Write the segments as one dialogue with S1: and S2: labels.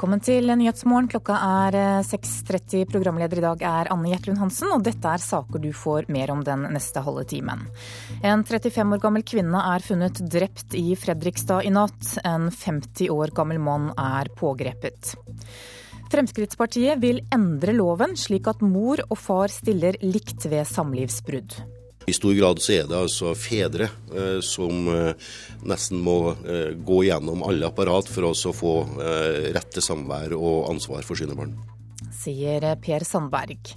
S1: Velkommen til Nyhetsmorgen. Klokka er 6.30. Programleder i dag er Anne Gjertlund Hansen, og dette er saker du får mer om den neste halve timen. En 35 år gammel kvinne er funnet drept i Fredrikstad i natt. En 50 år gammel mann er pågrepet. Fremskrittspartiet vil endre loven slik at mor og far stiller likt ved samlivsbrudd.
S2: I stor grad så er det altså fedre eh, som eh, nesten må eh, gå gjennom alle apparat for å få eh, rett til samvær og ansvar for sine barn.
S1: Sier Per Sandberg.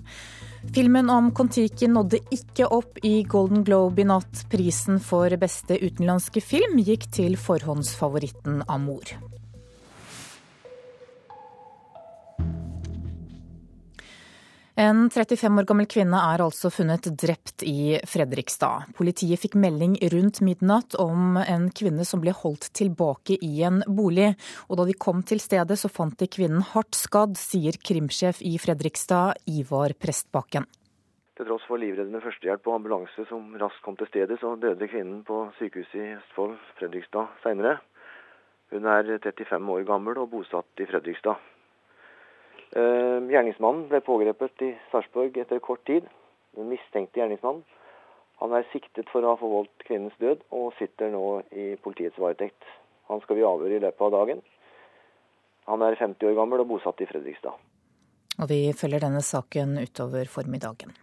S1: Filmen om Kon-Tiki nådde ikke opp i Golden Globe i natt. Prisen for beste utenlandske film gikk til forhåndsfavoritten Amor. En 35 år gammel kvinne er altså funnet drept i Fredrikstad. Politiet fikk melding rundt midnatt om en kvinne som ble holdt tilbake i en bolig. Og da de kom til stedet, så fant de kvinnen hardt skadd, sier krimsjef i Fredrikstad, Ivar Prestbakken.
S3: Til tross for livreddende førstehjelp og ambulanse som raskt kom til stedet, så døde kvinnen på sykehuset i Østfold, Fredrikstad, seinere. Hun er 35 år gammel og bosatt i Fredrikstad. Eh, gjerningsmannen ble pågrepet i Sarpsborg etter kort tid. Den mistenkte gjerningsmannen. Han er siktet for å ha forvoldt kvinnens død, og sitter nå i politiets varetekt. Han skal vi avhøre i løpet av dagen. Han er 50 år gammel og bosatt i Fredrikstad.
S1: Og vi følger denne saken utover formiddagen.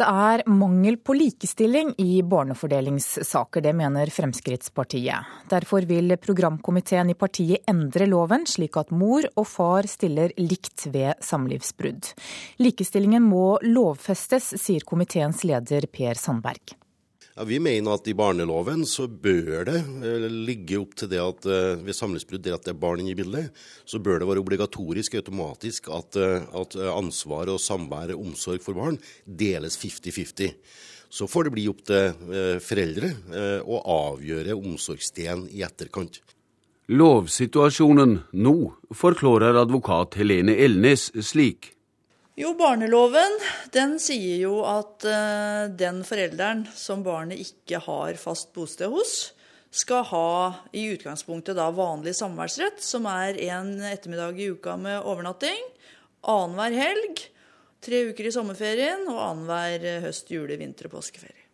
S1: Det er mangel på likestilling i barnefordelingssaker, det mener Fremskrittspartiet. Derfor vil programkomiteen i partiet endre loven, slik at mor og far stiller likt ved samlivsbrudd. Likestillingen må lovfestes, sier komiteens leder Per Sandberg.
S2: Ja, vi mener at i barneloven så bør det eh, ligge opp til det at eh, ved samlivsbrudd der at det er barn inne i bildet, så bør det være obligatorisk automatisk at, eh, at ansvar og samvær og omsorg for barn deles 50-50. Så får det bli opp til foreldre å avgjøre omsorgsdelen i etterkant.
S4: Lovsituasjonen nå forklarer advokat Helene Elnes slik.
S5: Jo, barneloven den sier jo at uh, den forelderen som barnet ikke har fast bosted hos, skal ha i utgangspunktet da vanlig samværsrett, som er en ettermiddag i uka med overnatting, annenhver helg, tre uker i sommerferien og annenhver høst, jule, vinter og påskeferie.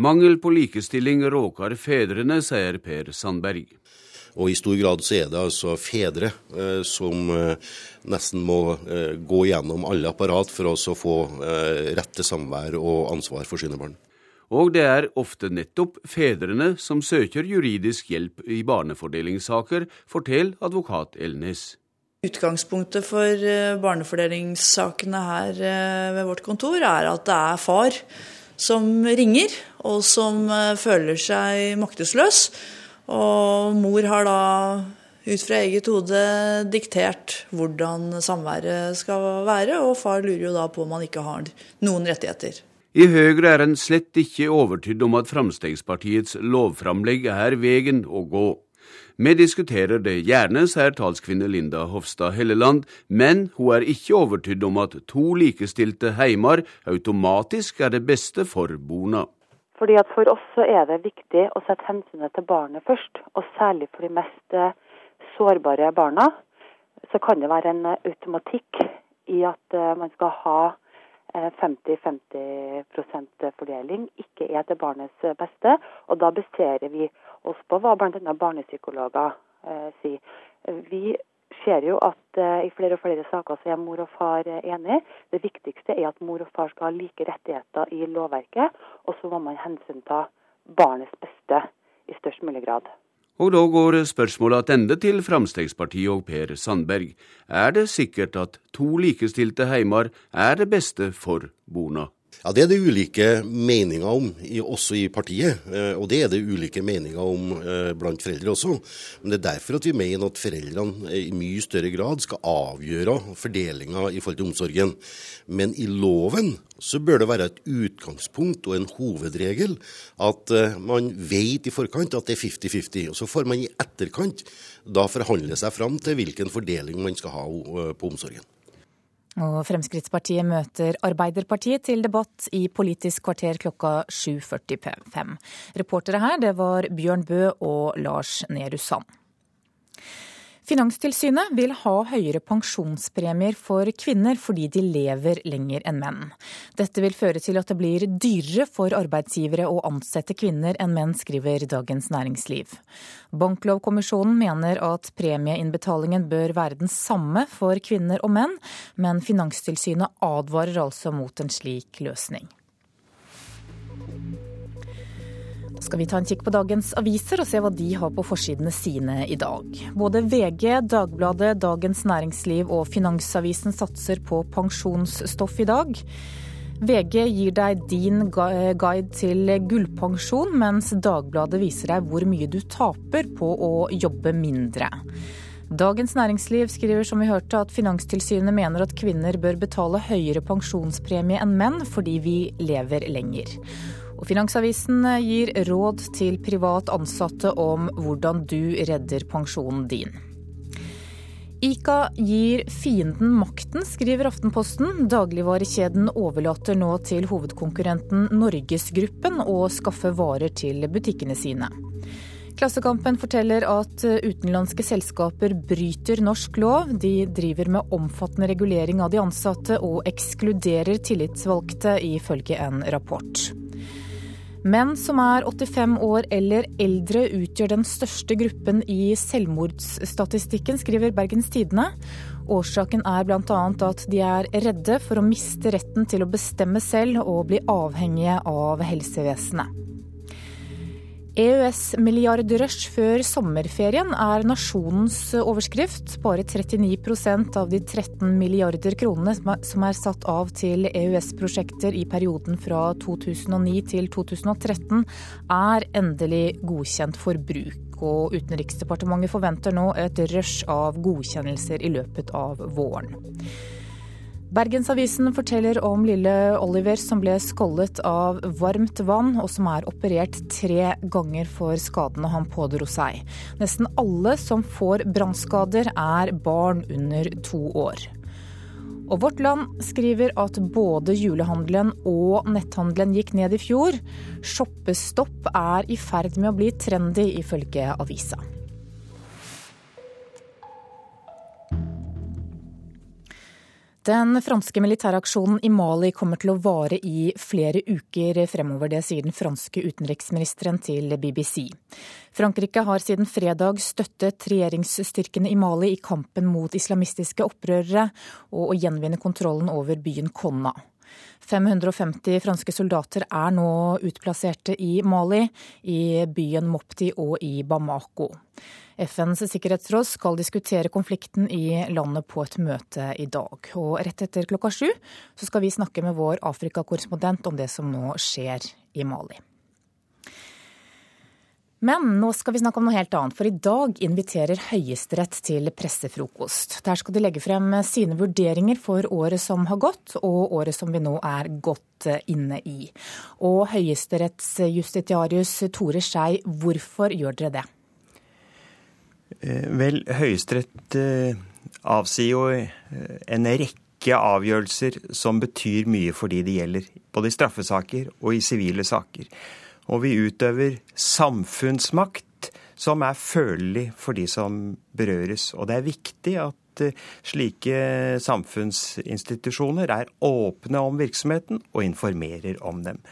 S4: Mangel på likestilling råker fedrene, sier Per Sandberg.
S2: Og i stor grad så er det altså fedre eh, som eh, nesten må eh, gå gjennom alle apparat for å få eh, rett til samvær og ansvar for sine barn.
S4: Og det er ofte nettopp fedrene som søker juridisk hjelp i barnefordelingssaker, forteller advokat Elnes.
S5: Utgangspunktet for eh, barnefordelingssakene her eh, ved vårt kontor er at det er far som ringer, og som føler seg maktesløs og mor har da ut fra eget hode diktert hvordan samværet skal være, og far lurer jo da på om han ikke har noen rettigheter.
S4: I Høyre er en slett ikke overtydd om at Fremskrittspartiets lovframlegg er veien å gå. Vi diskuterer det gjerne, sier talskvinne Linda Hofstad Helleland, men hun er ikke overtydd om at to likestilte heimer automatisk er det beste for bona.
S6: Fordi at For oss så er det viktig å sette hensynet til barnet først, og særlig for de mest eh, sårbare barna. Så kan det være en eh, automatikk i at eh, man skal ha 50-50 fordeling, ikke er til barnets beste. Og da baserer vi oss på hva bl.a. barnepsykologer sier. Vi ser jo at uh, i flere og flere saker så er mor og far uh, enige. Det viktigste er at mor og far skal ha like rettigheter i lovverket, og så må man hensynta barnets beste i størst mulig grad.
S4: Og da går spørsmålet tilbake til Fremskrittspartiet og Per Sandberg. Er det sikkert at to likestilte heimer er det beste for bona?
S2: Ja, Det er det ulike meninger om, også i partiet. Eh, og det er det ulike meninger om eh, blant foreldre også. Men det er derfor at vi mener at foreldrene i mye større grad skal avgjøre fordelinga i forhold til omsorgen. Men i loven så bør det være et utgangspunkt og en hovedregel at eh, man vet i forkant at det er 50-50. Og så får man i etterkant da forhandle seg fram til hvilken fordeling man skal ha på omsorgen.
S1: Og Fremskrittspartiet møter Arbeiderpartiet til debatt i Politisk kvarter klokka 7.45. Reportere her det var Bjørn Bø og Lars Nehru Sand. Finanstilsynet vil ha høyere pensjonspremier for kvinner fordi de lever lenger enn menn. Dette vil føre til at det blir dyrere for arbeidsgivere å ansette kvinner enn menn, skriver Dagens Næringsliv. Banklovkommisjonen mener at premieinnbetalingen bør være den samme for kvinner og menn, men Finanstilsynet advarer altså mot en slik løsning. Skal vi ta en kikk på dagens aviser og se hva de har på forsidene sine i dag. Både VG, Dagbladet, Dagens Næringsliv og Finansavisen satser på pensjonsstoff i dag. VG gir deg din guide til gullpensjon, mens Dagbladet viser deg hvor mye du taper på å jobbe mindre. Dagens Næringsliv skriver som vi hørte at Finanstilsynet mener at kvinner bør betale høyere pensjonspremie enn menn fordi vi lever lenger. Og Finansavisen gir råd til privat ansatte om hvordan du redder pensjonen din. Ica gir fienden makten, skriver Aftenposten. Dagligvarekjeden overlater nå til hovedkonkurrenten Norgesgruppen å skaffe varer til butikkene sine. Klassekampen forteller at utenlandske selskaper bryter norsk lov. De driver med omfattende regulering av de ansatte og ekskluderer tillitsvalgte, ifølge en rapport. Menn som er 85 år eller eldre utgjør den største gruppen i selvmordsstatistikken, skriver Bergens Tidende. Årsaken er bl.a. at de er redde for å miste retten til å bestemme selv og bli avhengige av helsevesenet. EØS-milliardrush før sommerferien er nasjonens overskrift. Bare 39% av de 13 milliarder kronene som er satt av til EØS-prosjekter i perioden fra 2009 til 2013, er endelig godkjent for bruk. Og Utenriksdepartementet forventer nå et rush av godkjennelser i løpet av våren. Bergensavisen forteller om lille Oliver som ble skoldet av varmt vann, og som er operert tre ganger for skadene han pådro seg. Nesten alle som får brannskader, er barn under to år. Og Vårt Land skriver at både julehandelen og netthandelen gikk ned i fjor. Shoppestopp er i ferd med å bli trendy, ifølge avisa. Den franske militæraksjonen i Mali kommer til å vare i flere uker fremover. Det sier den franske utenriksministeren til BBC. Frankrike har siden fredag støttet regjeringsstyrkene i Mali i kampen mot islamistiske opprørere og å gjenvinne kontrollen over byen Konna. 550 franske soldater er nå utplasserte i Mali, i byen Mopti og i Bamako. FNs sikkerhetsråd skal diskutere konflikten i landet på et møte i dag. Og rett etter klokka sju så skal vi snakke med vår Afrikakorrespondent om det som nå skjer i Mali. Men nå skal vi snakke om noe helt annet, for i dag inviterer Høyesterett til pressefrokost. Der skal de legge frem sine vurderinger for året som har gått, og året som vi nå er godt inne i. Og høyesterettsjustitiarius Tore Skei, hvorfor gjør dere det?
S7: Eh, vel, Høyesterett eh, avsier jo eh, en rekke avgjørelser som betyr mye for de det gjelder. Både i straffesaker og i sivile saker. Og vi utøver samfunnsmakt som er følelig for de som berøres. Og det er viktig at slike samfunnsinstitusjoner er åpne om virksomheten og informerer om dem.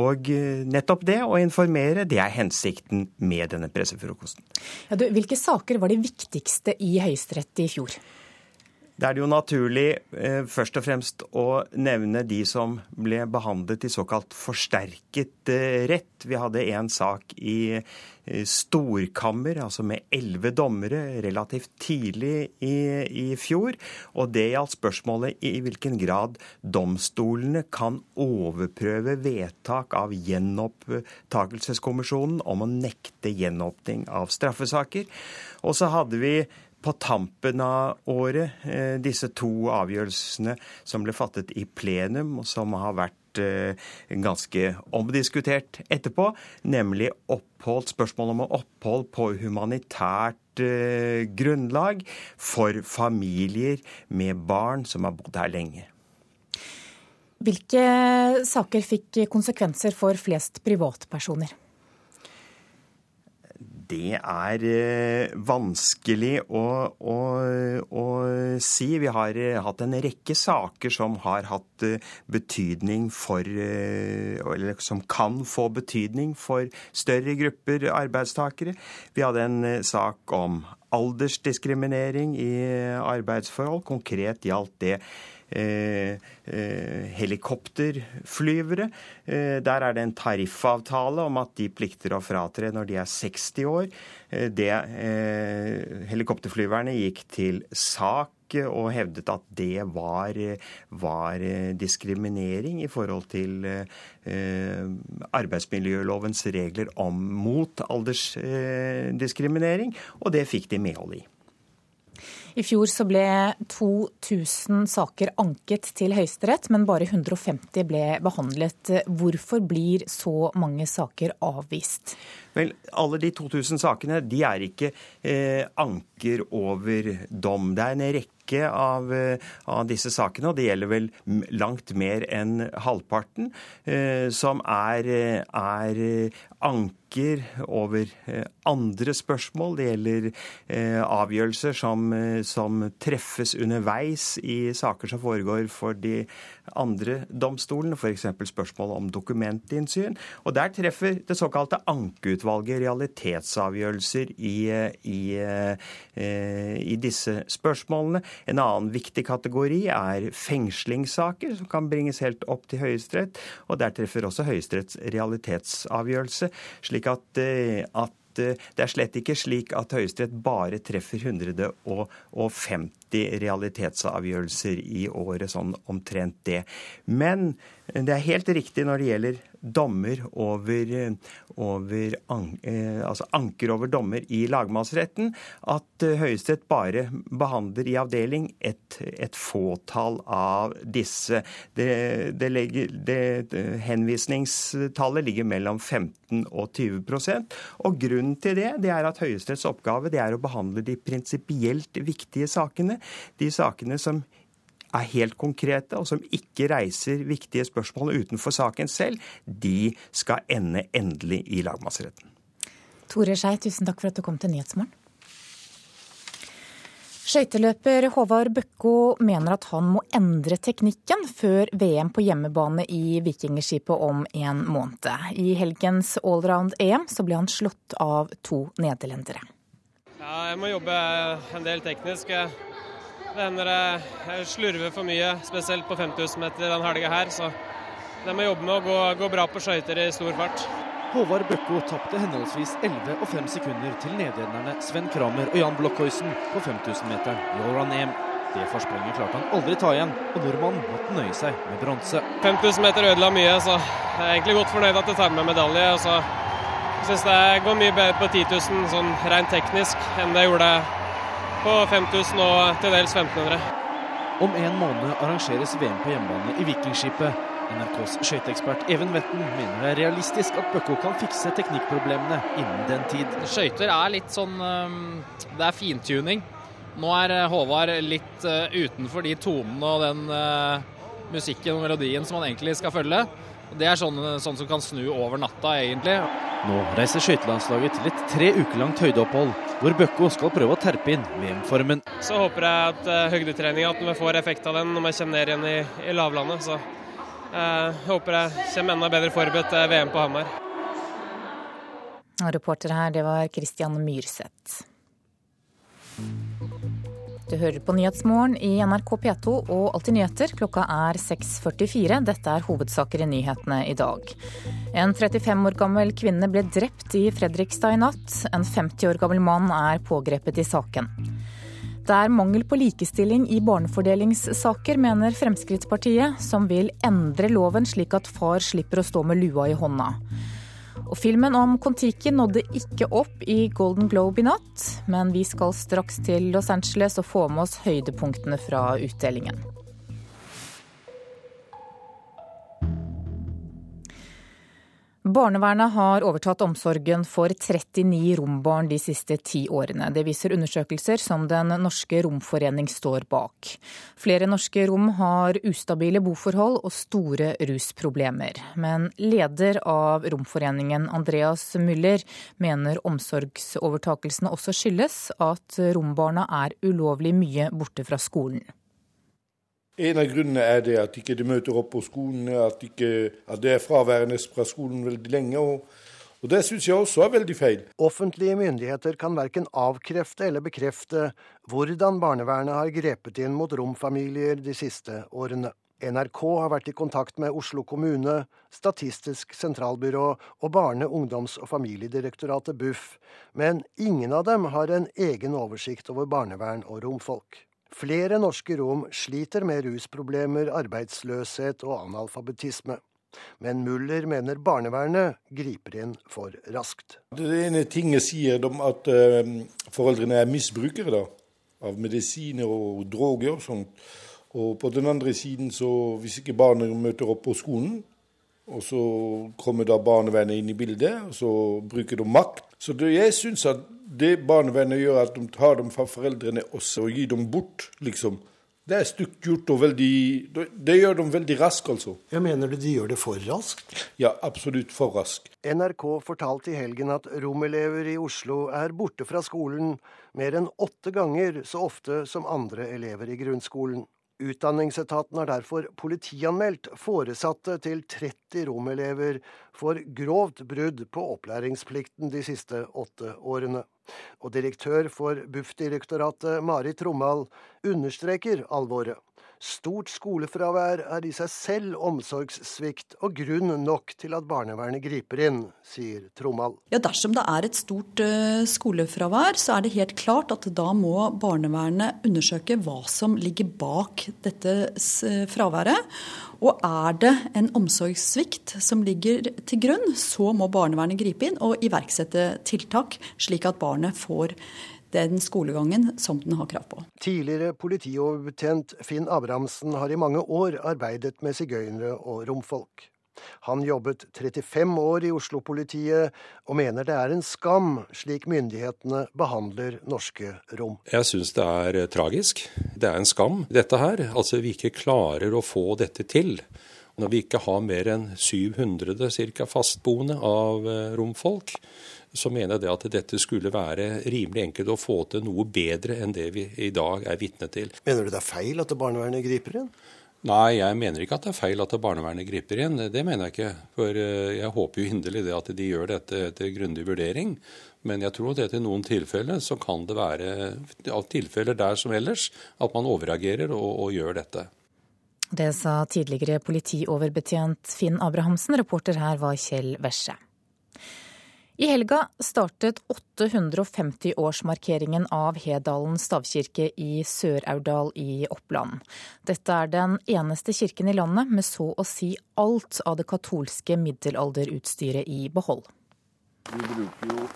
S7: Og eh, nettopp det, å informere, det er hensikten med denne pressefrokosten.
S1: Ja, du, hvilke saker var de viktigste i Høyesterett i fjor?
S7: Da er det jo naturlig eh, først og fremst å nevne de som ble behandlet i såkalt forsterket eh, rett. Vi hadde en sak i eh, storkammer, altså med elleve dommere, relativt tidlig i, i, fjor. Og det gjaldt spørsmålet i hvilken grad domstolene kan overprøve vedtak av gjenopptakelseskommisjonen om å nekte gjenåpning av straffesaker. Og så hadde vi på tampen av året eh, disse to avgjørelsene som ble fattet i plenum, og som har vært eh, ganske omdiskutert etterpå, nemlig opphold, spørsmål om opphold på humanitært eh, grunnlag for familier med barn som har bodd her lenge.
S1: Hvilke saker fikk konsekvenser for flest privatpersoner?
S7: Det er eh, vanskelig å, å, å, si. Vi har eh, hatt en rekke saker som har hatt eh, betydning for Eller som kan få betydning for større grupper arbeidstakere. Vi hadde en sak om aldersdiskriminering i arbeidsforhold. Konkret gjaldt det helikopterflyvere. Eh, der er det en tariffavtale om at de plikter å fratre når de er 60 år. Det, helikopterflyverne gikk til sak og hevdet at det var, var diskriminering i forhold til eh, arbeidsmiljølovens regler om mot aldersdiskriminering, og det fikk de medhold i.
S1: I fjor så ble 2000 saker anket til Høyesterett, men bare 150 ble behandlet. Hvorfor blir så mange saker avvist?
S7: Vel, alle de 2000 sakene de er ikke eh, anker over dom. Det er en rekke av, eh, av, disse sakene, og det gjelder vel langt mer enn halvparten, eh, som er, eh, er anker over eh, andre spørsmål. Det gjelder eh, avgjørelser som, som treffes underveis i saker som foregår for de andre domstolene, f.eks. spørsmål om dokumentinnsyn. Og Der treffer det såkalte ankeutvalget realitetsavgjørelser i, i, eh, i, disse spørsmålene. En annen viktig kategori er fengslingssaker, som kan bringes helt opp til Høyesterett. Og der treffer også Høyesteretts realitetsavgjørelse. slik at, eh, at det er slett ikke slik at Høyesterett bare treffer 150 realitetsavgjørelser i året, sånn omtrent det. Men det er helt riktig når det gjelder dommer over, over eh, altså anker over dommer i lagmannsretten, at eh, Høyesterett bare behandler i avdeling et, et fåtall av disse. Det, det legger, det, henvisningstallet ligger mellom 15 og 20% og Grunnen til det, det er at Høyesteretts oppgave det er å behandle de prinsipielt viktige sakene. De sakene som er helt konkrete, og som ikke reiser viktige spørsmål utenfor saken selv, de skal ende endelig i lagmannsretten.
S1: Tore Skei, tusen takk for at du kom til Nyhetsmorgen. Skøyteløper Håvard Bøkko mener at han må endre teknikken før VM på hjemmebane i Vikingskipet om en måned. I helgens allround-EM så ble han slått av to nederlendere.
S8: Ja, jeg må jobbe en del teknisk. Det hender jeg slurver for mye, spesielt på 5000 meter den helga her. Så det må jobbe med å gå, gå bra på skøyter i stor fart.
S9: Håvard Bøkko tapte henholdsvis 11 og 5 sekunder til nederlenderne Sven Kramer og Jan Blockhuisen på 5000-meteren i allround EM. Det forspranget klarte han aldri ta igjen, og nordmannen måtte nøye seg med bronse.
S8: 5000 meter ødela mye, så jeg er egentlig godt fornøyd at jeg tar med medalje. Og så syns det går mye bedre på 10 000 sånn rent teknisk enn det gjorde på 5000 og til dels 1500.
S9: Om en måned arrangeres VM på hjemmebane i Vikingskipet. NRKs skøyteekspert Even Vetten mener det er realistisk at Bøkko kan fikse teknikkproblemene innen den tid.
S10: Skøyter er litt sånn Det er fintuning. Nå er eh, Håvard litt eh, utenfor de tonene og den eh, musikken og melodien som han egentlig skal følge. Det er sånn, sånn som kan snu over natta, egentlig.
S9: Nå reiser skøytelandslaget til et tre uker langt høydeopphold, hvor Bøkko skal prøve å terpe inn VM-formen.
S8: Så håper jeg at uh, høydetreninga at vi får effekt av den når vi kommer ned igjen i, i lavlandet. Så uh, jeg håper jeg kommer enda bedre forberedt til VM på Hamar.
S1: Reporter her, det var Christian Myrseth. Du hører på Nyhetsmorgen i NRK P2 og Alltid nyheter. Klokka er 6.44. Dette er hovedsaker i nyhetene i dag. En 35 år gammel kvinne ble drept i Fredrikstad i natt. En 50 år gammel mann er pågrepet i saken. Det er mangel på likestilling i barnefordelingssaker, mener Fremskrittspartiet, som vil endre loven slik at far slipper å stå med lua i hånda. Og filmen om Kon-Tiki nådde ikke opp i Golden Globe i natt, men vi skal straks til Los Angeles og få med oss høydepunktene fra utdelingen. Barnevernet har overtatt omsorgen for 39 rombarn de siste ti årene. Det viser undersøkelser som Den norske romforening står bak. Flere norske rom har ustabile boforhold og store rusproblemer. Men leder av Romforeningen, Andreas Müller, mener omsorgsovertakelsene også skyldes at rombarna er ulovlig mye borte fra skolen.
S11: En av grunnene er det at ikke de møter opp på skolen, at, ikke, at det er fraværende fra skolen veldig lenge. og, og Det syns jeg også er veldig feil.
S12: Offentlige myndigheter kan verken avkrefte eller bekrefte hvordan barnevernet har grepet inn mot romfamilier de siste årene. NRK har vært i kontakt med Oslo kommune, Statistisk sentralbyrå og Barne-, ungdoms- og familiedirektoratet Buff, men ingen av dem har en egen oversikt over barnevern og romfolk. Flere norske rom sliter med rusproblemer, arbeidsløshet og analfabetisme. Men Muller mener barnevernet griper inn for raskt.
S11: Det ene tinget sier de at uh, foreldrene er misbrukere da, av medisiner og droger og sånt. Og på den andre siden, så hvis ikke barna møter opp på skolen, og så kommer da barnevernet inn i bildet, og så bruker de makt. Så det, jeg syns at det barnevernet gjør, at de tar dem fra foreldrene også og gir dem bort, liksom. Det er stygt gjort og veldig Det gjør de veldig raskt, altså.
S12: Jeg mener du de gjør det for raskt?
S11: Ja, absolutt for raskt.
S12: NRK fortalte i helgen at romelever i Oslo er borte fra skolen mer enn åtte ganger så ofte som andre elever i grunnskolen. Utdanningsetaten har derfor politianmeldt foresatte til 30 romelever for grovt brudd på opplæringsplikten de siste åtte årene. Og direktør for Bufdirektoratet, Marit Romal, understreker alvoret. Stort skolefravær er i seg selv omsorgssvikt og grunn nok til at barnevernet griper inn, sier Trommal.
S13: Ja, Dersom det er et stort uh, skolefravær, så er det helt klart at da må barnevernet undersøke hva som ligger bak dette uh, fraværet. Og er det en omsorgssvikt som ligger til grunn, så må barnevernet gripe inn og iverksette tiltak, slik at barnet får den skolegangen som den har krav på.
S12: Tidligere politioverbetjent Finn Abrahamsen har i mange år arbeidet med sigøynere og romfolk. Han jobbet 35 år i Oslo-politiet, og mener det er en skam slik myndighetene behandler norske rom.
S14: Jeg syns det er eh, tragisk. Det er en skam, dette her. Altså vi ikke klarer å få dette til. Når vi ikke har mer enn 700 ca. fastboende av eh, romfolk, så mener jeg det at dette skulle være rimelig enkelt å få til noe bedre enn det vi i dag er vitne til.
S12: Mener du det er feil at barnevernet griper inn?
S14: Nei, jeg mener ikke at det er feil at barnevernet griper inn. Det mener jeg ikke. For eh, jeg håper jo inderlig det at de gjør dette etter grundig vurdering. Men jeg tror at i noen tilfeller så kan det være av tilfeller der som ellers at man overreagerer og, og gjør dette.
S1: Det sa tidligere politioverbetjent Finn Abrahamsen. Reporter her var Kjell Vesje. I helga startet 850-årsmarkeringen av Hedalen stavkirke i Sør-Aurdal i Oppland. Dette er den eneste kirken i landet med så å si alt av det katolske middelalderutstyret i behold.
S15: Vi bruker jo.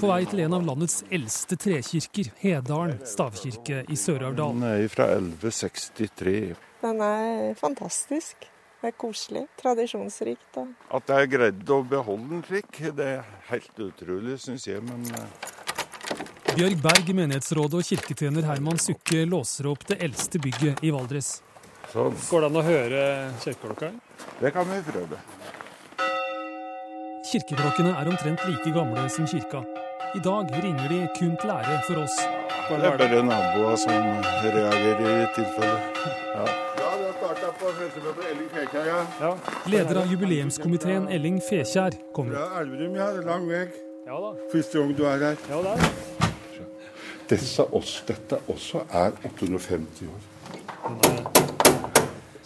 S16: På vei til en av landets eldste trekirker, Hedalen stavkirke i Sør-Aurdal.
S15: Den er fra 1163.
S17: Den er fantastisk. Det er koselig. Tradisjonsrikt. Og...
S15: At jeg greide greid å beholde den slik, det er helt utrolig, syns jeg. Men
S16: uh... Bjørg Berg, menighetsrådet og kirketjener Herman Sukke låser opp det eldste bygget i Valdres.
S15: Sånn.
S16: Går det an å høre kirkeklokka?
S15: Det kan vi prøve.
S16: Kirkeklokkene er omtrent like gamle som kirka. I dag ringer de kun til ære for oss.
S15: Det er bare naboer som reagerer i tilfelle. Ja.
S16: Ja. Leder av jubileumskomiteen Elling Fekjær kommer.
S15: Fra Elverum, ja. Det er lang vei.
S16: Ja da.
S15: Første gang du er her.
S16: Ja, det er.
S15: Også, dette også er 850 år.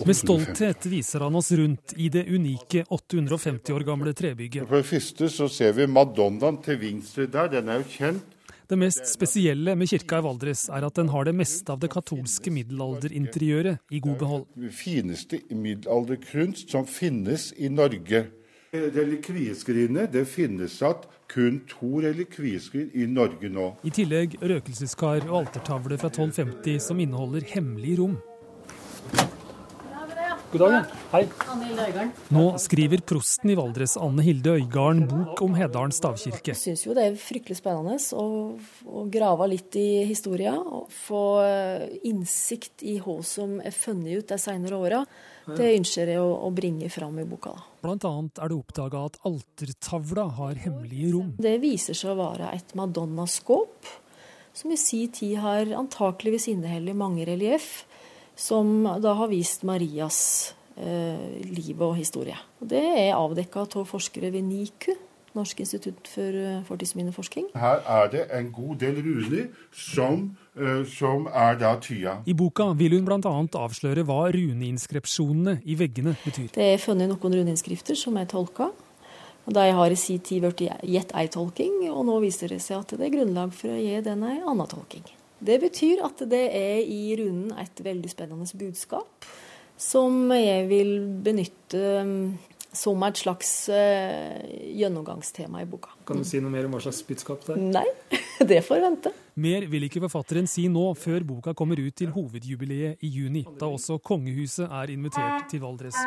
S16: Med stolthet viser han oss rundt i det unike 850 år gamle trebygget.
S15: For det første så ser vi Madonnaen til venstre der. Den er jo kjent.
S16: Det mest spesielle med kirka i Valdres er at den har det meste av det katolske middelalderinteriøret i god behold.
S15: Det fineste middelalderkunst som finnes i Norge. Relikvieskrinet det finnes at kun to relikvieskrin i Norge nå.
S16: I tillegg røkelseskar og altertavle fra 1250 som inneholder hemmelige rom. God dag. Hei. Nå skriver prosten i Valdres, Anne Hilde Øygarden, bok om Hedalen stavkirke.
S18: Jeg syns jo det er fryktelig spennende å, å grave litt i historia. Og få eh, innsikt i hva som er funnet ut de senere åra. Det ønsker jeg å, å bringe fram i boka. da.
S16: Blant annet er det oppdaga at altertavla har hemmelige rom.
S18: Det viser seg å være et madonnaskåp, som i si tid har antakeligvis inneholdt mange relief, som da har vist Marias eh, liv og historie. Og det er avdekka av forskere ved NIKU, Norsk institutt for eh, fortidsminneforsking.
S15: Her er det en god del runer som, eh, som er da tya.
S16: I boka vil hun bl.a. avsløre hva runeinskripsjonene i veggene betyr.
S18: Det er funnet noen runeinnskrifter som er tolka. Og De har i sin tid blitt gitt ei tolking, og nå viser det seg at det er grunnlag for å gi den ei annen tolking. Det betyr at det er i runen et veldig spennende budskap, som jeg vil benytte um, som et slags uh, gjennomgangstema i boka.
S16: Kan du si noe mer om hva slags budskap det er?
S18: Nei, det får vente.
S16: Mer vil ikke forfatteren si nå, før boka kommer ut til hovedjubileet i juni, da også kongehuset er invitert til Valdres.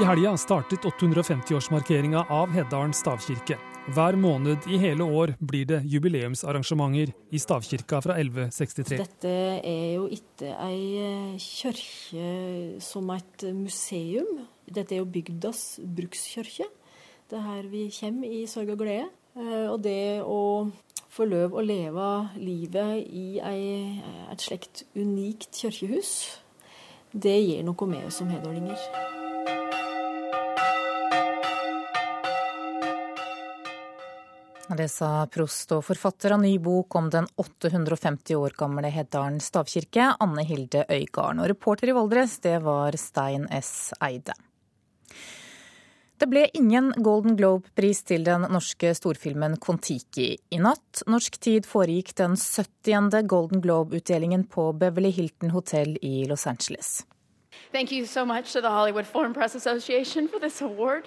S16: I helga startet 850-årsmarkeringa av Heddalen stavkirke. Hver måned i hele år blir det jubileumsarrangementer i stavkirka fra 1163.
S18: Dette er jo ikke ei eh, kirke som et museum. Dette er jo bygdas brukskirke. Det er her vi kommer i sorg og glede. Eh, Og det å få lov å leve livet i et slikt unikt kirkehus, det gir noe med oss som hedålinger.
S1: Det sa prost og forfatter av ny bok om den 850 år gamle Heddalen stavkirke, Anne Hilde Øygarden. Og reporter i Valdres, det var Stein S. Eide. Det ble ingen Golden Globe-pris til den norske storfilmen Kon-Tiki i natt. Norsk tid foregikk den 70. Golden Globe-utdelingen på Beverly Hilton hotell i Los Angeles.
S19: Thank you so much to the Hollywood Foreign Press Association for this award.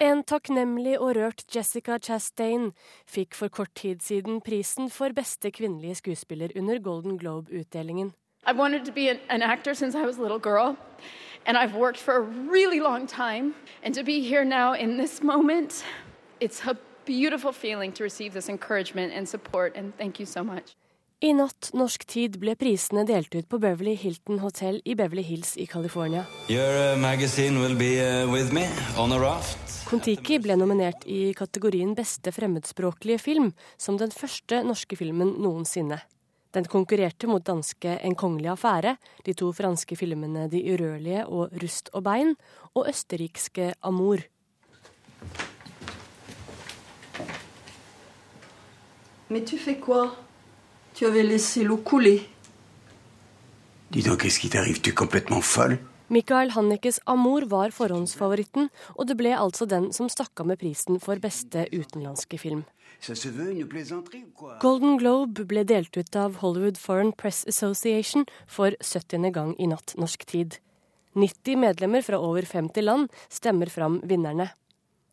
S20: En takknemlig og rørt Jessica Chastain fikk for kort tid siden prisen for beste kvinnelige skuespiller under Golden Globe-utdelingen.
S19: I've wanted to be an, an actor since I was a little girl, and I've worked for a really long time. And to be here now in this moment, it's a beautiful feeling to receive this encouragement and support, and thank you so much.
S20: I natt norsk tid ble prisene delt ut på Beverly Hilton Hotel i Beverly Hills i California.
S21: Uh, magazine will be uh, with me on a raft.
S20: Kon-Tiki ble nominert i kategorien beste fremmedspråklige film, som den første norske filmen noensinne. Den konkurrerte mot danske En kongelig affære, de to franske filmene De urørlige og Rust og bein, og østerrikske Amour.
S22: Mais tu fais quoi Tu avais laissé l'eau couler.
S23: Dis donc, qu'est-ce qui t'arrive Tu es complètement folle
S20: Michael Hannikes Amour var forhåndsfavoritten, og det ble altså den som stakk av med prisen for beste utenlandske film.
S23: Ça se veut une plaisanterie ou quoi
S20: Golden Globe ble delt ut av Hollywood Foreign Press Association for 70. gang i natt norsk tid. 90 medlemmer fra over 50 land stemmer fram vinnerne.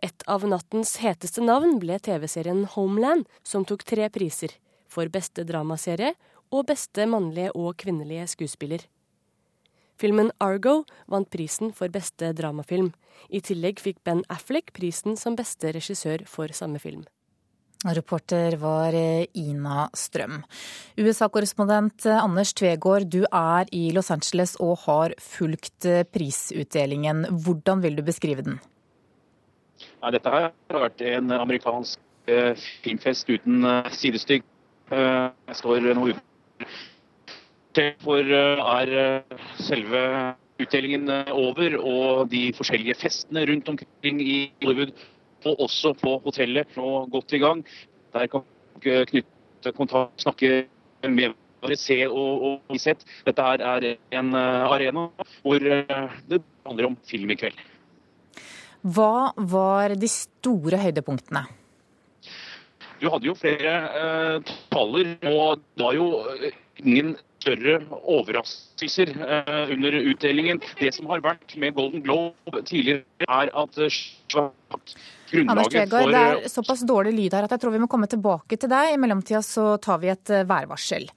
S20: Et av nattens heteste navn ble TV-serien Homeland, som tok tre priser. For beste dramaserie og beste mannlige og kvinnelige skuespiller. Filmen Argo vant prisen for beste dramafilm. I tillegg fikk Ben Affleck prisen som beste regissør for samme film.
S1: Reporter var eh, Ina Strøm. USA-korrespondent eh, Anders Tvegård, du er i Los Angeles og har fulgt eh, prisutdelingen. Hvordan vil du beskrive den?
S24: Ja, dette her har vært en amerikansk filmfest uten eh, sidestykk. Eh, står nå utenfor for eh, er eh, selve utdelingen over, og de forskjellige festene rundt omkring i Hollywood, og også på hotellet, nå godt i gang. Der kan dere knytte kontakt, snakke med hverandre, se og, og bli. Dette her er en arena hvor det handler om film i kveld.
S1: Hva var de store høydepunktene?
S24: Du hadde jo flere eh, taler, og det var jo eh, ingen større overraskelser eh, under utdelingen. Det som har vært med Golden Globe tidligere, er at eh,
S1: Anders
S24: grunnlaget
S1: Tvegård,
S24: for
S1: det
S24: eh,
S1: er såpass dårlig lyd her at jeg tror vi må komme tilbake til deg. I mellomtida så tar vi et eh, værvarsel.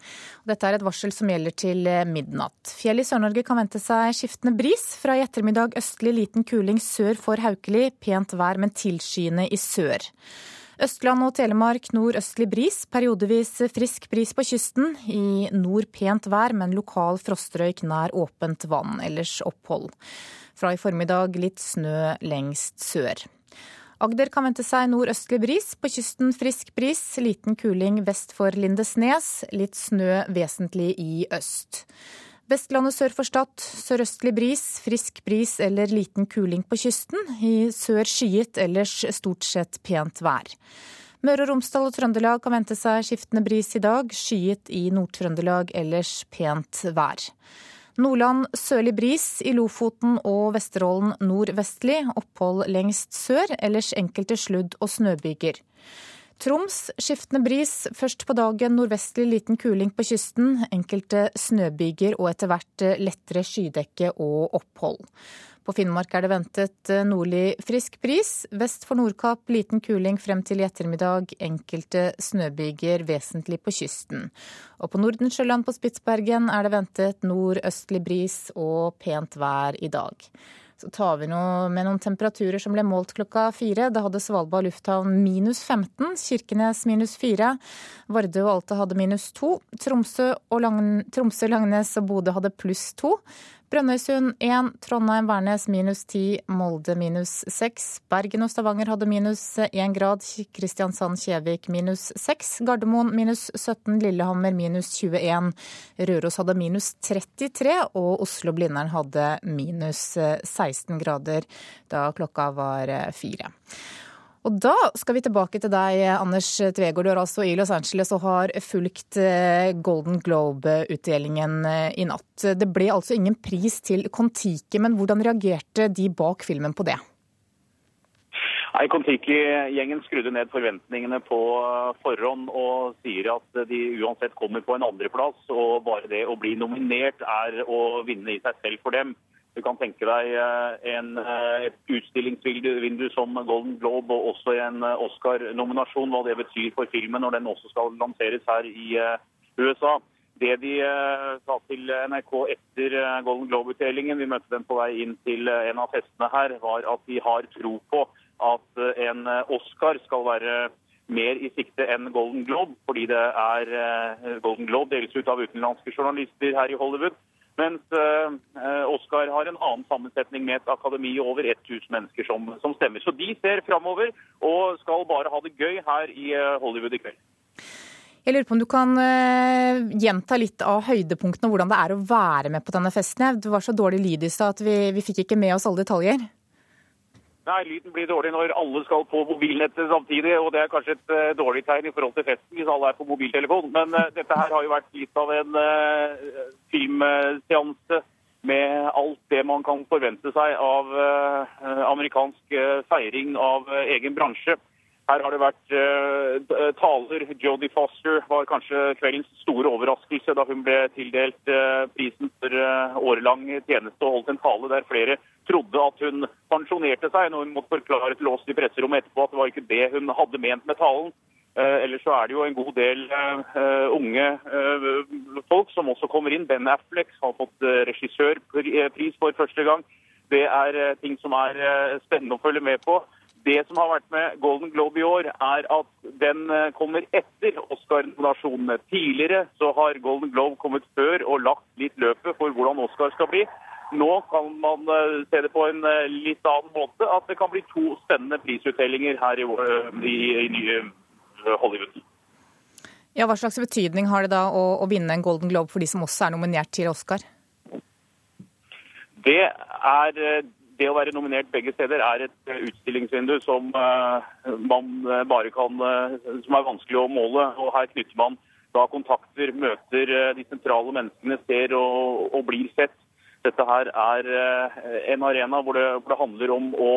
S1: Dette er et varsel som gjelder til eh, midnatt. Fjell i Sør-Norge kan vente seg skiftende bris. Fra i ettermiddag østlig liten kuling sør for Haukeli. Pent vær, men tilskyende i sør. Østland og Telemark nordøstlig bris, periodevis frisk bris på kysten. I nord pent vær, men lokal frostrøyk nær åpent vann, ellers opphold. Fra i formiddag litt snø lengst sør. Agder kan vente seg nordøstlig bris, på kysten frisk bris, liten kuling vest for Lindesnes, litt snø vesentlig i øst. Vestlandet sør for Stad sørøstlig bris, frisk bris eller liten kuling på kysten. I sør skyet, ellers stort sett pent vær. Møre og Romsdal og Trøndelag kan vente seg skiftende bris i dag. Skyet i Nord-Trøndelag, ellers pent vær. Nordland sørlig bris, i Lofoten og Vesterålen nordvestlig. Opphold lengst sør, ellers enkelte sludd- og snøbyger. Troms skiftende bris, først på dagen nordvestlig liten kuling på kysten. Enkelte snøbyger og etter hvert lettere skydekke og opphold. På Finnmark er det ventet nordlig frisk bris. Vest for Nordkapp liten kuling frem til i ettermiddag. Enkelte snøbyger vesentlig på kysten. Og på Nordensjøland på Spitsbergen er det ventet nordøstlig bris og pent vær i dag. Så tar vi noe med noen temperaturer som ble målt klokka fire. Da hadde Svalbard lufthavn minus 15, Kirkenes minus 4, Vardø og Alta hadde minus 2, Tromsø, Lang Tromsø Langnes og Bodø hadde pluss 2. Brønnøysund 1, Trondheim Værnes minus 10, Molde minus 6. Bergen og Stavanger hadde minus 1 grad, Kristiansand Kjevik minus 6. Gardermoen minus 17, Lillehammer minus 21. Røros hadde minus 33, og Oslo-Blindern hadde minus 16 grader da klokka var fire. Og da skal vi tilbake til deg, Anders Tvegård. Du er altså i Los Angeles og har fulgt Golden Globe-utdelingen i natt. Det ble altså ingen pris til Kon-Tiki, men hvordan reagerte de bak filmen på det?
S24: Nei, Kon-Tiki-gjengen skrudde ned forventningene på forhånd og sier at de uansett kommer på en andreplass. Og bare det å bli nominert er å vinne i seg selv for dem. Du kan tenke deg en, et utstillingsvindu som Golden Globe og også en Oscar-nominasjon, hva det betyr for filmen når den også skal lanseres her i USA. Det de sa til NRK etter Golden Globe-utdelingen, vi møtte dem på vei inn til en av festene her, var at de har tro på at en Oscar skal være mer i sikte enn Golden Globe, fordi det er Golden Globe deles ut av utenlandske journalister her i Hollywood. Mens Oscar har en annen sammensetning med et akademi over 1000 mennesker som, som stemmer. Så de ser framover og skal bare ha det gøy her i Hollywood i kveld.
S1: Jeg lurer på om du kan eh, gjenta litt av høydepunktene og hvordan det er å være med på denne festen. Det var så dårlig lyd i stad at vi, vi fikk ikke med oss alle detaljer.
S24: Nei, lyden blir dårlig når alle skal på mobilnettet samtidig, og det er kanskje et uh, dårlig tegn i forhold til festen hvis alle er på mobiltelefon. Men uh, dette her har jo vært litt av en uh, filmseanse med alt det man kan forvente seg av amerikansk feiring av egen bransje. Her har det vært taler. Jodie Foster var kanskje kveldens store overraskelse da hun ble tildelt prisen for årelang tjeneste og holdt en tale der flere trodde at hun pensjonerte seg når hun måtte forklare til oss i presserommet etterpå at det var ikke det hun hadde ment med talen. Eh, ellers så er det jo en god del eh, unge eh, folk som også kommer inn. Ben Affleck har fått regissørpris for første gang. Det er ting som er spennende å følge med på. Det som har vært med Golden Globe i år, er at den kommer etter Oscar-nominasjonene. Tidligere så har Golden Globe kommet før og lagt litt løpet for hvordan Oscar skal bli. Nå kan man se det på en litt annen måte, at det kan bli to spennende prisutdelinger her i, i, i nye Hollywood.
S1: Ja, Hva slags betydning har det da å, å, vinne en Golden Globe for de som også er nominert til Oscar?
S24: Det, er, det å være nominert begge steder er et utstillingsvindu som man bare kan, som er vanskelig å måle. og Her knytter man da kontakter, møter de sentrale menneskene, ser og, og blir sett. Dette her er en arena hvor det, hvor det handler om å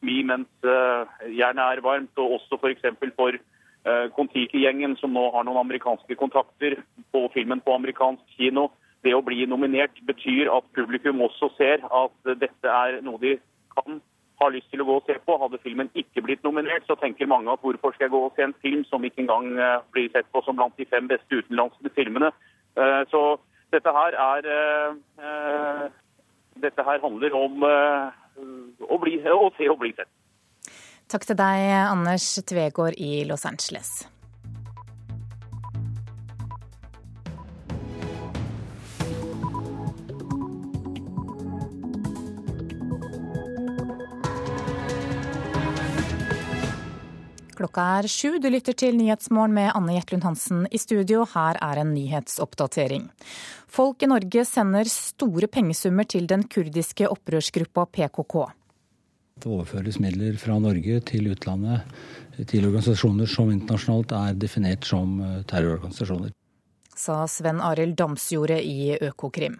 S24: smi mens jernet er varmt, og også f.eks. for eh, Kon-Tiki-gjengen, som nå har noen amerikanske kontakter på filmen på amerikansk kino. Det å bli nominert betyr at publikum også ser at dette er noe de kan ha lyst til å gå og se på. Hadde filmen ikke blitt nominert, så tenker mange at hvorfor skal jeg gå og se en film som ikke engang eh, blir sett på som blant de fem beste utenlandske filmene. Eh, så dette her er eh, Dette her handler om å, bli, å se og bli sett.
S1: Takk til deg, Anders Tvegård i Los Angeles. Klokka er sju. Du lytter til Nyhetsmorgen med Anne Jetlund Hansen i studio. Her er en nyhetsoppdatering. Folk i Norge sender store pengesummer til den kurdiske opprørsgruppa PKK.
S25: Det overføres midler fra Norge til utlandet til organisasjoner som internasjonalt er definert som eh, terrororganisasjoner.
S1: Sa Sven Arild Damsjordet i Økokrim.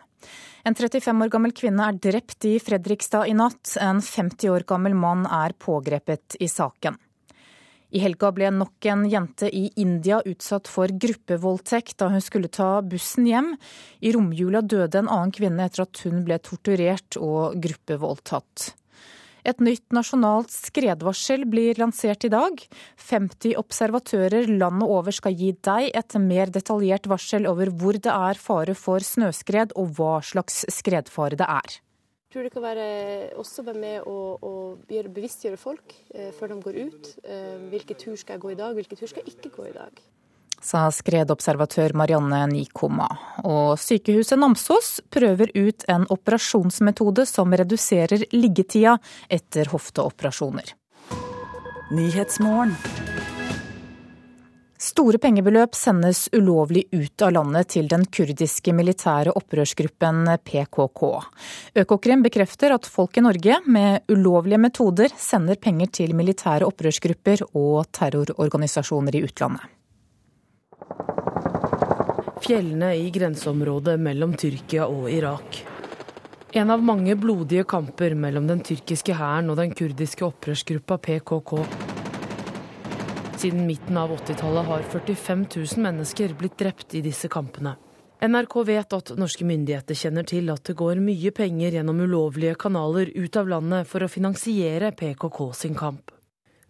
S1: En 35 år gammel kvinne er drept i Fredrikstad i natt. En 50 år gammel mann er pågrepet i saken. I helga ble nok en jente i India utsatt for gruppevoldtekt da hun skulle ta bussen hjem. I romjula døde en annen kvinne etter at hun ble torturert og gruppevoldtatt. Et nytt nasjonalt skredvarsel blir lansert i dag. 50 observatører landet over skal gi deg et mer detaljert varsel over hvor det er fare for snøskred og hva slags skredfare det er Jeg
S26: tror det kan være også være med å, å bevisstgjøre folk eh, før de går ut. Eh, hvilke tur skal jeg gå i dag, hvilke tur skal jeg ikke gå i dag.
S1: Sa skredobservatør Marianne Nikoma. Og sykehuset Namsos prøver ut en operasjonsmetode som reduserer liggetida etter hofteoperasjoner. Store pengebeløp sendes ulovlig ut av landet til den kurdiske militære opprørsgruppen PKK. Økokrim bekrefter at folk i Norge med ulovlige metoder sender penger til militære opprørsgrupper og terrororganisasjoner i utlandet.
S27: Fjellene i grenseområdet mellom Tyrkia og Irak. En av mange blodige kamper mellom den tyrkiske hæren og den kurdiske opprørsgruppa PKK. Siden midten av 80-tallet har 45 000 mennesker blitt drept i disse kampene. NRK vet at norske myndigheter kjenner til at det går mye penger gjennom ulovlige kanaler ut av landet for å finansiere PKK sin kamp.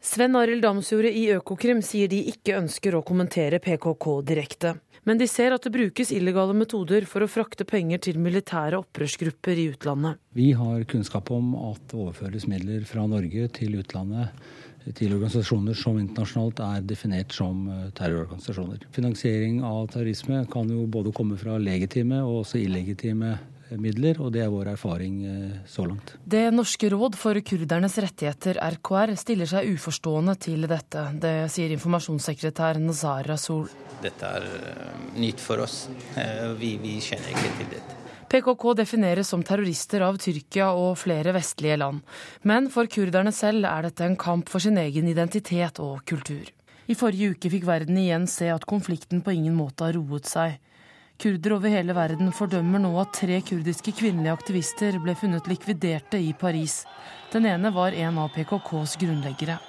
S27: Sven Arild Damsjordet i Økokrim sier de ikke ønsker å kommentere PKK direkte. Men de ser at det brukes illegale metoder for å frakte penger til militære opprørsgrupper i utlandet.
S25: Vi har kunnskap om at det overføres midler fra Norge til utlandet til organisasjoner som internasjonalt er definert som eh, terrororganisasjoner. Finansiering av terrorisme kan jo både komme fra legitime og også illegitime midler, og det er vår erfaring eh, så langt.
S27: Det norske råd for kurdernes rettigheter, RKR, stiller seg uforstående til dette. Det sier informasjonssekretær Nazar Rasul.
S28: Dette er nytt for oss. Vi, vi kjenner ikke til dette.
S27: PKK defineres som terrorister av Tyrkia og flere vestlige land. Men for kurderne selv er dette en kamp for sin egen identitet og kultur. I forrige uke fikk verden igjen se at konflikten på ingen måte har roet seg. Kurder over hele verden fordømmer nå at tre kurdiske kvinnelige aktivister ble funnet likviderte i Paris. Den ene var en av PKKs grunnleggere.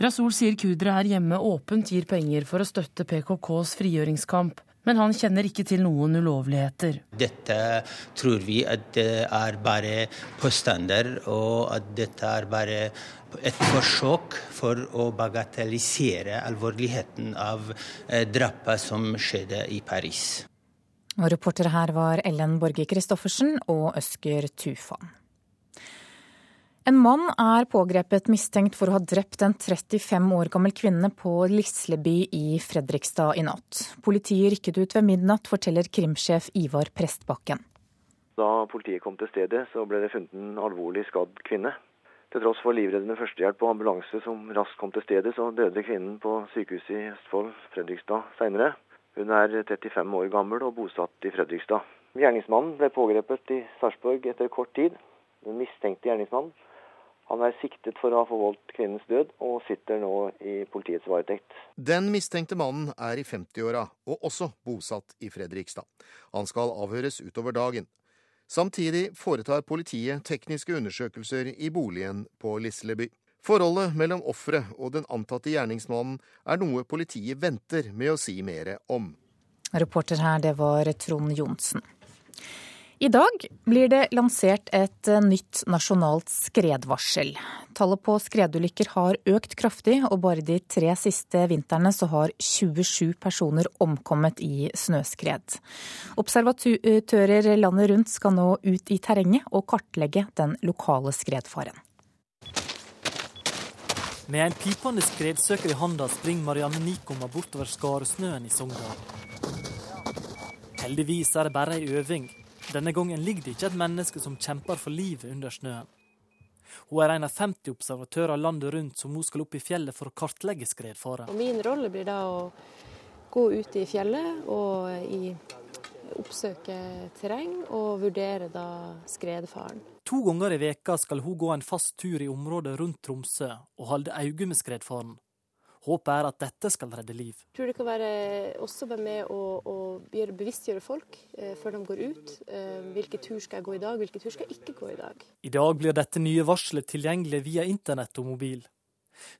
S27: Rasul sier kurdere her hjemme åpent gir penger for å støtte PKKs frigjøringskamp, men han kjenner ikke til noen ulovligheter.
S28: Dette tror vi at det er bare påstander, og at dette er bare et forsøk for å bagatellisere alvorligheten av eh, drapet som skjedde i Paris.
S1: Og reportere her var Ellen Borge Christoffersen og Øsker Tufan. En mann er pågrepet mistenkt for å ha drept en 35 år gammel kvinne på Lisleby i Fredrikstad i natt. Politiet rykket ut ved midnatt, forteller krimsjef Ivar Prestbakken.
S3: Da politiet kom til stedet, så ble det funnet en alvorlig skadd kvinne. Til tross for livreddende førstehjelp og ambulanse som raskt kom til stedet, så døde kvinnen på sykehuset i Østfold, Fredrikstad, seinere. Hun er 35 år gammel og bosatt i Fredrikstad. Gjerningsmannen ble pågrepet i Sarpsborg etter kort tid. Den mistenkte gjerningsmannen han er siktet for å ha forvoldt kvinnens død, og sitter nå i politiets varetekt.
S29: Den mistenkte mannen er i 50-åra, og også bosatt i Fredrikstad. Han skal avhøres utover dagen. Samtidig foretar politiet tekniske undersøkelser i boligen på Lisleby. Forholdet mellom offeret og den antatte gjerningsmannen er noe politiet venter med å si mer om.
S1: Reporter her, det var Trond Johnsen. I dag blir det lansert et eh, nytt nasjonalt skredvarsel. Tallet på skredulykker har økt kraftig, og bare de tre siste vintrene så har 27 personer omkommet i snøskred. Observatører landet rundt skal nå ut i terrenget og kartlegge den lokale skredfaren.
S30: Med en pipende skredsøker i handa springer Marianne Nikoma bortover skaresnøen i Sogndal. Heldigvis er det bare ei øving. Denne gangen ligger det ikke et menneske som kjemper for livet under snøen. Hun er en av 50 observatører landet rundt som nå skal opp i fjellet for å kartlegge skredfaren.
S26: Min rolle blir da å gå ut i fjellet og i oppsøke terreng og vurdere da skredfaren.
S30: To ganger i veka skal hun gå en fast tur i området rundt Tromsø og holde øye med skredfaren. Håpet er at dette skal redde liv.
S26: Jeg tror det kan være også være med å, å bevisstgjøre folk eh, før de går ut. Eh, hvilke tur skal jeg gå i dag, hvilke tur skal jeg ikke gå i dag.
S30: I dag blir dette nye varselet tilgjengelig via internett og mobil.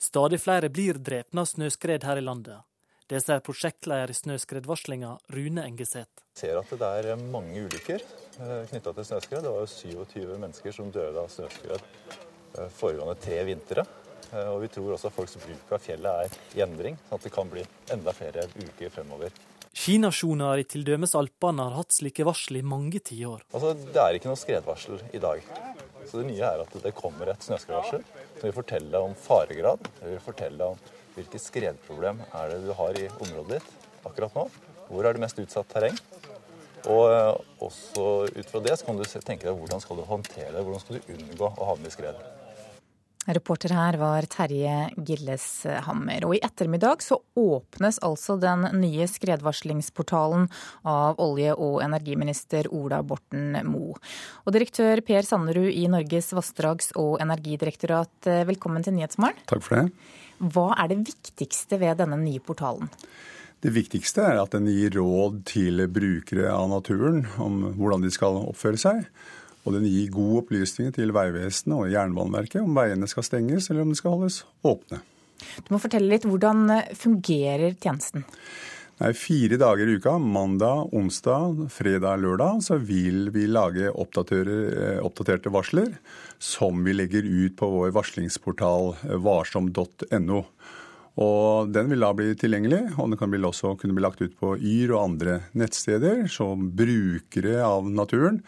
S30: Stadig flere blir drepne av snøskred her i landet. Det sier prosjektleder i snøskredvarslinga, Rune Engeseth.
S31: Vi ser at det er mange ulykker eh, knytta til snøskred. Det var jo 27 mennesker som døde av snøskred eh, foregående tre vintre. Eh, og vi tror også at folks bruk av fjellet er i endring, sånn at det kan bli enda flere uker fremover.
S30: Skinasjoner i t.d. Alpene har hatt slike varsel i mange tiår.
S31: Altså, det er ikke noe skredvarsel i dag. Så det nye er at det kommer et snøskredvarsel som vil fortelle om faregrad. Det vil fortelle om hvilket skredproblem er det du har i området ditt akkurat nå. Hvor er det mest utsatt terreng? Og eh, også ut fra det så kan du tenke deg hvordan skal du håndtere det, hvordan skal du unngå å havne i skred.
S1: Reporter her var Terje Gilleshammer. Og i ettermiddag så åpnes altså den nye skredvarslingsportalen av olje- og energiminister Ola Borten Moe. Og direktør Per Sanderud i Norges vassdrags- og energidirektorat, eh, velkommen til Nyhetsmorgen.
S32: Takk for det.
S1: Hva er det viktigste ved denne nye portalen?
S32: Det viktigste er at den gir råd til brukere av naturen om hvordan de skal oppføre seg. Og den gir god opplysning til Vegvesenet og Jernbaneverket om veiene skal stenges eller om de skal holdes åpne.
S1: Du må fortelle litt, Hvordan fungerer tjenesten?
S32: Nei, Fire dager i uka, mandag, onsdag, fredag, lørdag, så vil vi lage eh, oppdaterte varsler som vi legger ut på vår varslingsportal eh, varsom.no. Og Den vil da bli tilgjengelig, og den kan også kunne bli lagt ut på Yr og andre nettsteder. Så brukere av naturen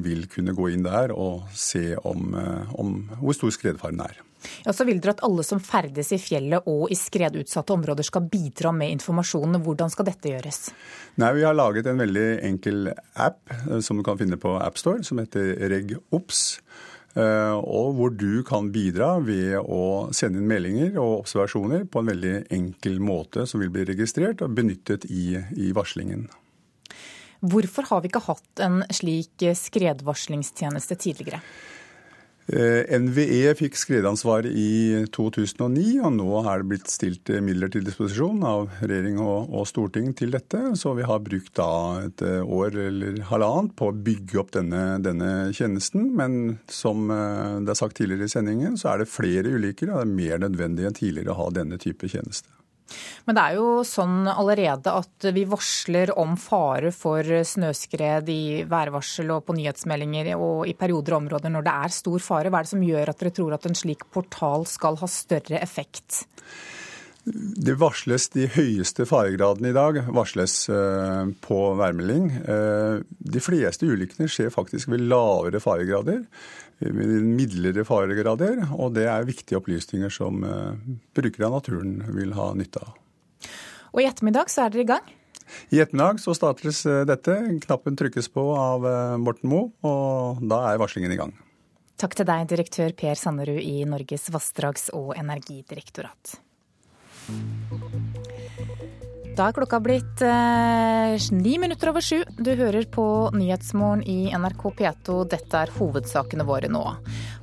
S32: vil kunne gå inn der og se om, eh, om hvor stor skredfaren er.
S1: Ja, så vil dere at alle som ferdes i fjellet og i skredutsatte områder skal bidra med informasjonen. Hvordan skal dette gjøres?
S32: Nei, Vi har laget en veldig enkel app eh, som du kan finne på AppStore, som heter RegOps. Og hvor du kan bidra ved å sende inn meldinger og observasjoner på en veldig enkel måte som vil bli registrert og benyttet i, i varslingen.
S1: Hvorfor har vi ikke hatt en slik skredvarslingstjeneste tidligere?
S32: Eh, NVE fikk skredansvar i 2009, og nå er det blitt stilt midler til disposisjon av regjering og, og, storting til dette. Så vi har brukt da et år eller halvannet på å bygge opp denne, denne, tjenesten. Men som eh, det er sagt tidligere i sendingen, så er det flere ulykker, og det er mer nødvendig enn tidligere å ha denne type tjeneste.
S1: Men det er jo sånn allerede at vi varsler om fare for snøskred i værvarsel og på nyhetsmeldinger og i perioder og områder når det er stor fare. Hva er det som gjør at dere tror at en slik portal skal ha større effekt?
S32: Det varsles de høyeste faregradene i dag varsles eh, på værmelding. Eh, de fleste ulykkene skjer faktisk ved lavere faregrader midlere faregrader, og det er viktige opplysninger som eh, brukere av naturen vil ha nytte av.
S1: Og i ettermiddag så er dere i gang?
S32: I ettermiddag så startes eh, dette. Knappen trykkes på av eh, Morten Moe, og da er varslingen i gang.
S1: Takk til deg, direktør Per Sanderud i Norges vassdrags- og energidirektorat. Da er klokka blitt eh, ni minutter over sju. Du hører på Nyhetsmorgen i NRK P2. Dette er hovedsakene våre nå.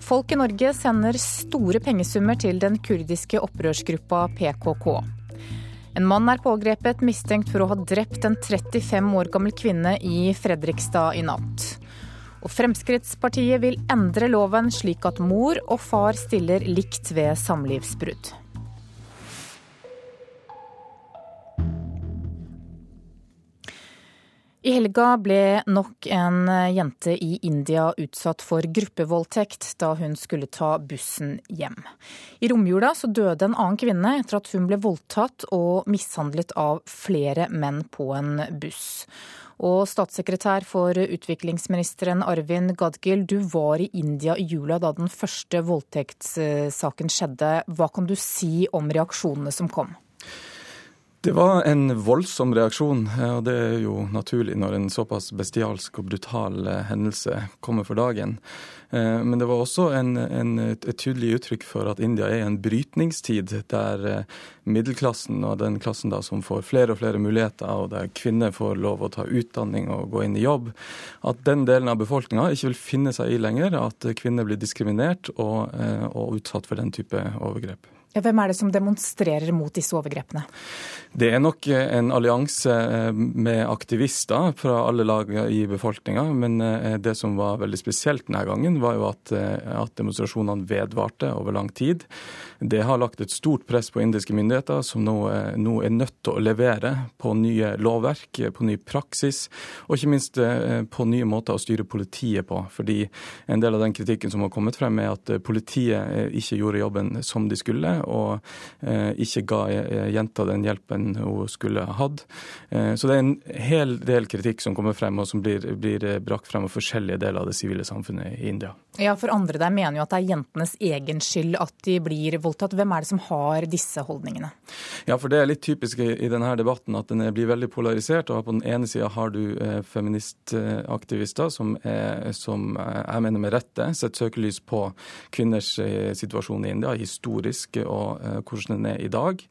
S1: Folk i Norge sender store pengesummer til den kurdiske opprørsgruppa PKK. En mann er pågrepet mistenkt for å ha drept en 35 år gammel kvinne i Fredrikstad i natt. Og Fremskrittspartiet vil endre loven slik at mor og far stiller likt ved samlivsbrudd. I helga ble nok en jente i India utsatt for gruppevoldtekt da hun skulle ta bussen hjem. I romjula så døde en annen kvinne etter at hun ble voldtatt og mishandlet av flere menn på en buss. Og statssekretær for utviklingsministeren Arvin Gadgil, du var i India i jula da den første voldtektssaken skjedde. Hva kan du si om reaksjonene som kom?
S33: Det var en voldsom reaksjon, og det er jo naturlig når en såpass bestialsk og brutal eh, hendelse kommer for dagen. Eh, men det var også en, en, et tydelig uttrykk for at India er i en brytningstid der eh, middelklassen og den klassen da som får flere og flere muligheter, og der kvinner får lov å ta utdanning og gå inn i jobb, at den delen av befolkninga ikke vil finne seg i lenger at kvinner blir diskriminert og, og utsatt for den type overgrep.
S1: Ja, hvem er det som demonstrerer mot disse overgrepene?
S33: Det er nok eh, en allianse eh, med aktivister fra alle lag i befolkninga. Men eh, det som var veldig spesielt denne gangen, var jo at, at demonstrasjonene vedvarte over lang tid. Det har lagt et stort press på indiske myndigheter, som nå, nå, er nødt til å levere på nye lovverk, på ny praksis, og ikke minst på nye måter å styre politiet på. Fordi en del av den kritikken som har kommet frem, er at politiet ikke gjorde jobben som de skulle og eh, ikke ga eh, jenta den hjelpen hun skulle hatt. Eh, så det er en hel del kritikk som kommer frem, og som blir, blir brakt frem av forskjellige deler av det sivile samfunnet i India.
S1: Ja, for andre der mener jo at det er jentenes egen skyld at de blir voldtatt. Hvem er det som har disse holdningene?
S33: Ja, for det er litt typisk i denne debatten at den blir veldig polarisert. og På den ene sida har du feministaktivister som, er, som jeg mener med rette setter søkelys på kvinners situasjon i India, historisk og eh, hvordan den er i dag.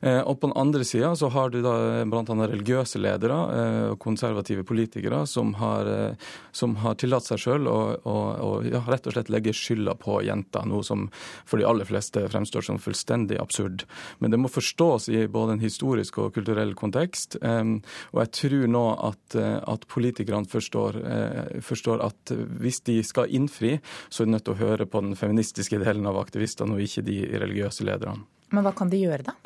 S33: Eh, og på den andre sida så har du da bl.a. religiøse ledere eh, og konservative politikere som har, som har tillatt seg sjøl å, å, å ja, rett og slett legge skylda på jenter, noe som for de aller fleste fremstår som fullstendig absurd. Men det må forstås i både en historisk og kulturell kontekst. Og jeg tror nå at, at politikerne forstår, forstår, at hvis de skal innfri, så er de nødt til å høre på den feministiske delen av aktivistene, og ikke de religiøse lederne.
S1: Men hva kan de gjøre, da?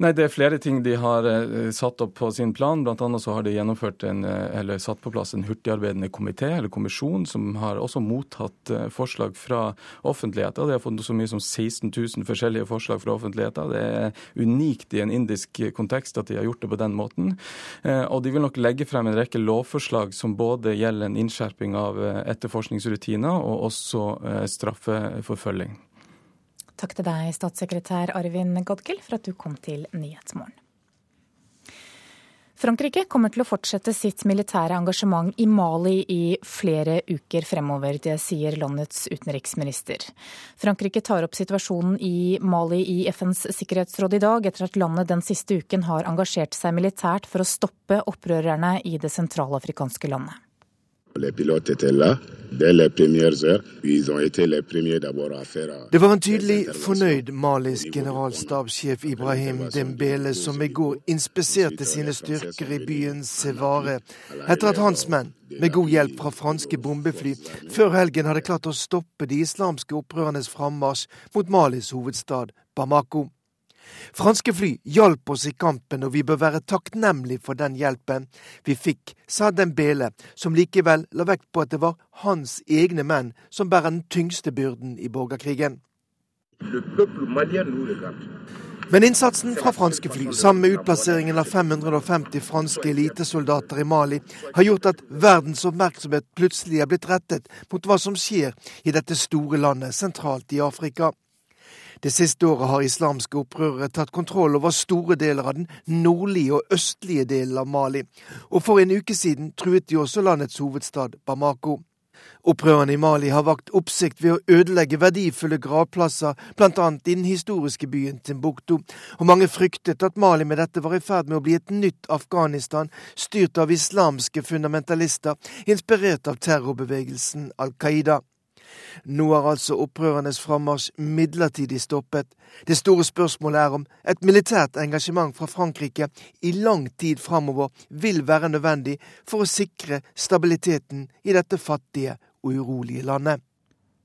S33: Nei, Det er flere ting de har eh, satt opp på sin plan. Blant annet så har de gjennomført en, eh, eller satt på plass en hurtigarbeidende komité eller kommisjon, som har også mottatt eh, forslag fra offentligheten. De har fått så mye som 16 000 forskjellige forslag fra offentligheten. Det er unikt i en indisk kontekst at de har gjort det på den måten. Og de vil nok legge frem en rekke lovforslag som både gjelder en innskjerping av etterforskningsrutiner og også straffeforfølging.
S1: Takk til deg, statssekretær Arvin Godkel, for at du kom til Nyhetsmorgen. Frankrike kommer til å fortsette sitt militære engasjement i Mali i flere uker fremover. Det sier landets utenriksminister. Frankrike tar opp situasjonen i Mali i FNs sikkerhetsråd i dag, etter at landet den siste uken har engasjert seg militært for å stoppe opprørerne i det sentralafrikanske landet.
S34: Det var en tydelig fornøyd malisk generalstabssjef Ibrahim Dembele som i går inspiserte sine styrker i byen Sevare, etter at hans menn, med god hjelp fra franske bombefly, før helgen hadde klart å stoppe de islamske opprørernes frammarsj mot Malis hovedstad Bamako. Franske fly hjalp oss i kampen, og vi bør være takknemlige for den hjelpen vi fikk, sa Dembele, som likevel la vekt på at det var hans egne menn som bærer den tyngste byrden i borgerkrigen. Men innsatsen fra franske fly, sammen med utplasseringen av 550 franske elitesoldater i Mali, har gjort at verdens oppmerksomhet plutselig er blitt rettet mot hva som skjer i dette store landet sentralt i Afrika. Det siste året har islamske opprørere tatt kontroll over store deler av den nordlige og østlige delen av Mali, og for en uke siden truet de også landets hovedstad Bamako. Opprørerne i Mali har vakt oppsikt ved å ødelegge verdifulle gravplasser, bl.a. i den historiske byen Timbuktu, og mange fryktet at Mali med dette var i ferd med å bli et nytt Afghanistan, styrt av islamske fundamentalister, inspirert av terrorbevegelsen Al Qaida. Nå er altså opprørernes frammarsj midlertidig stoppet. Det store spørsmålet er om et militært engasjement fra Frankrike i lang tid framover vil være nødvendig for å sikre stabiliteten i dette fattige og urolige landet.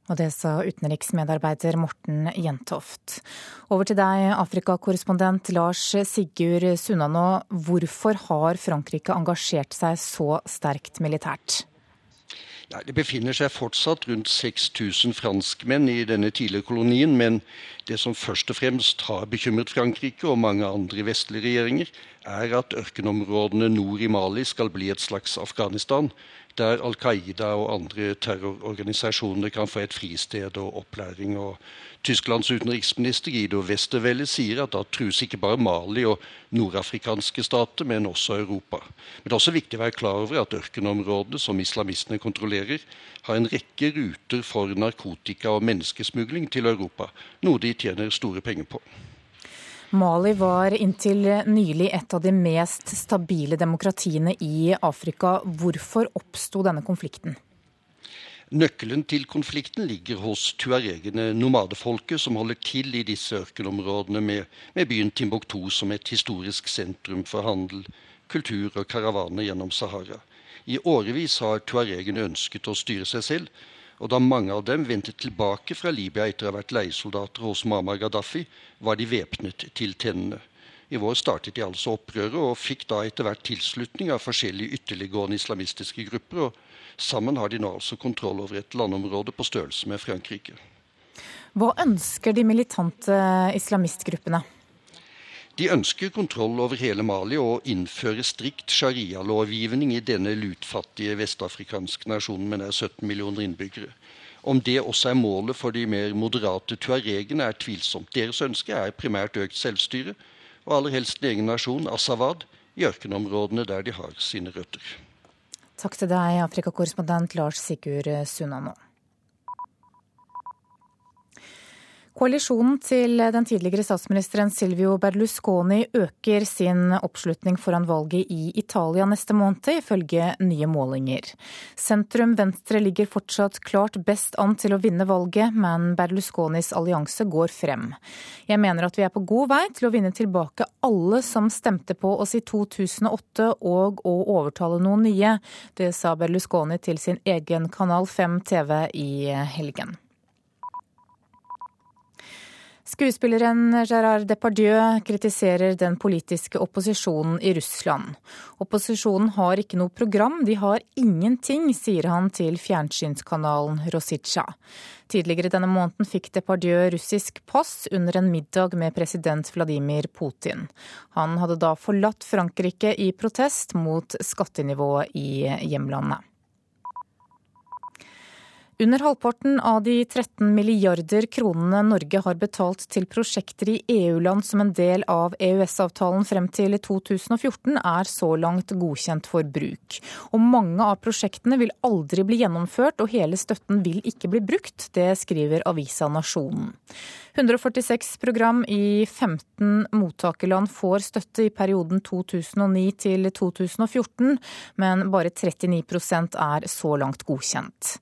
S1: Og det sa utenriksmedarbeider Morten Jentoft. Over til deg, Afrikakorrespondent Lars Sigurd Sunnanå. Hvorfor har Frankrike engasjert seg så sterkt militært?
S35: Ja, det befinner seg fortsatt rundt 6000 franskmenn i denne tidligere kolonien, men det som først og fremst har bekymret Frankrike og mange andre vestlige regjeringer, er at ørkenområdene nord i Mali skal bli et slags Afghanistan, der Al Qaida og andre terrororganisasjoner kan få et fristed og opplæring. og Tysklands utenriksminister Guido Westerwelle sier at da trues ikke bare Mali og nordafrikanske stater, men også Europa. Men det er også viktig å være klar over at ørkenområdene som islamistene kontrollerer, har en rekke ruter for narkotika og menneskesmugling til Europa, noe de tjener store penger på.
S1: Mali var inntil nylig et av de mest stabile demokratiene i Afrika. Hvorfor oppsto denne konflikten?
S35: Nøkkelen til konflikten ligger hos tuaregene, nomadefolket, som holder til i disse ørkenområdene med, med byen Timbuktu som et historisk sentrum for handel, kultur og karavaner gjennom Sahara. I årevis har tuaregene ønsket å styre seg selv, og da mange av dem vendte tilbake fra Libya etter å ha vært leiesoldater hos Muammar Gaddafi, var de væpnet til tennene. I vår startet de altså opprøret, og fikk da etter hvert tilslutning av forskjellige ytterliggående islamistiske grupper. og Sammen har de nå altså kontroll over et landområde på størrelse med Frankrike.
S1: Hva ønsker de militante islamistgruppene?
S35: De ønsker kontroll over hele Mali og innfører strikt sharia-lovgivning i denne lutfattige vestafrikanske nasjonen med nær 17 millioner innbyggere. Om det også er målet for de mer moderate tuaregene, er tvilsomt. Deres ønske er primært økt selvstyre, og aller helst en egen nasjon, Asawad, i ørkenområdene der de har sine røtter.
S1: Takk til deg, Afrikakorrespondent Lars Sigurd Sunnanå. Koalisjonen til den tidligere statsministeren Silvio Berlusconi øker sin oppslutning foran valget i Italia neste måned, ifølge nye målinger. Sentrum Venstre ligger fortsatt klart best an til å vinne valget, men Berlusconis allianse går frem. Jeg mener at vi er på god vei til å vinne tilbake alle som stemte på oss i 2008 og å overtale noen nye. Det sa Berlusconi til sin egen Kanal 5 TV i helgen. Skuespilleren Gerard Depardieu kritiserer den politiske opposisjonen i Russland. Opposisjonen har ikke noe program, de har ingenting, sier han til fjernsynskanalen Rositsja. Tidligere denne måneden fikk Depardieu russisk pass under en middag med president Vladimir Putin. Han hadde da forlatt Frankrike i protest mot skattenivået i hjemlandet. Under halvparten av de 13 milliarder kronene Norge har betalt til prosjekter i EU-land som en del av EØS-avtalen frem til 2014, er så langt godkjent for bruk. Og mange av prosjektene vil aldri bli gjennomført, og hele støtten vil ikke bli brukt. Det skriver avisa Nasjonen. 146 program i 15 mottakerland får støtte i perioden 2009 til 2014, men bare 39% er så langt godkjent.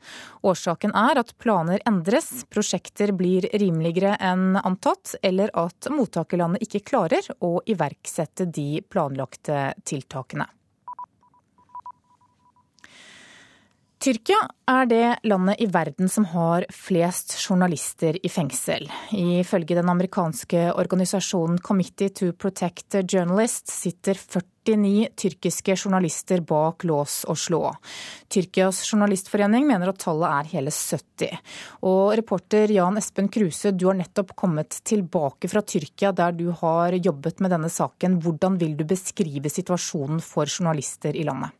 S1: Årsaken er at planer endres, prosjekter blir rimeligere enn antatt, eller at mottakerlandet ikke klarer å iverksette de planlagte tiltakene. Tyrkia er det landet i verden som har flest journalister i fengsel. Ifølge den amerikanske organisasjonen Committee to Protect Journalists sitter 49 tyrkiske journalister bak lås og slå. Tyrkias journalistforening mener at tallet er hele 70. Og reporter Jan Espen Kruse, du har nettopp kommet tilbake fra Tyrkia der du har jobbet med denne saken. Hvordan vil du beskrive situasjonen for journalister i landet?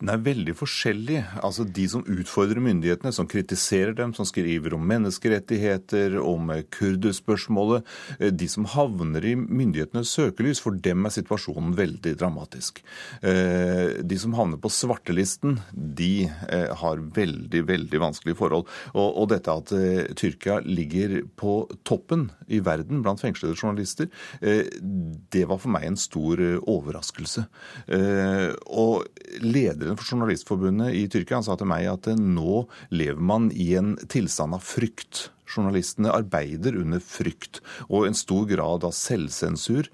S36: Den er veldig forskjellig. Altså De som utfordrer myndighetene, som kritiserer dem, som skriver om menneskerettigheter, om kurderspørsmålet, eh, de som havner i myndighetenes søkelys, for dem er situasjonen veldig dramatisk. Eh, de som havner på svartelisten, de eh, har veldig, veldig vanskelige forhold. Og, dette at Tyrkia ligger på toppen i verden blant fengslede journalister, det var for meg en stor overraskelse. Og lederen for Journalistforbundet i Tyrkia han sa til meg at nå lever man i en tilstand av frykt. Journalistene arbeider under frykt og en stor grad av selvsensur.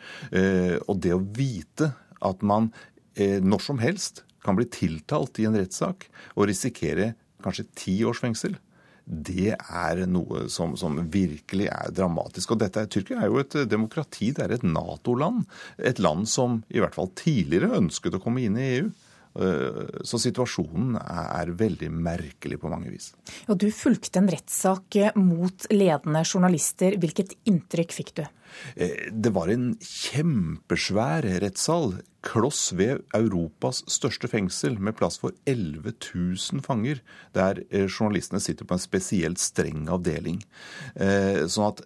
S36: Og det å vite at man når som helst kan bli tiltalt i en rettssak og risikere kanskje ti års fengsel, det er noe som, som, virkelig er dramatisk. Og dette, Tyrkia er jo et demokrati, det er et Nato-land. Et land som i hvert fall tidligere ønsket å komme inn i EU. Eh, så situasjonen er veldig merkelig på mange vis.
S1: Ja, Du fulgte en rettssak mot ledende journalister. Hvilket inntrykk fikk du?
S36: Eh, det var en kjempesvær rettssal. Kloss ved Europas største fengsel, med plass for 11 000 fanger. Der eh, journalistene sitter på en spesielt streng avdeling. Sånn at,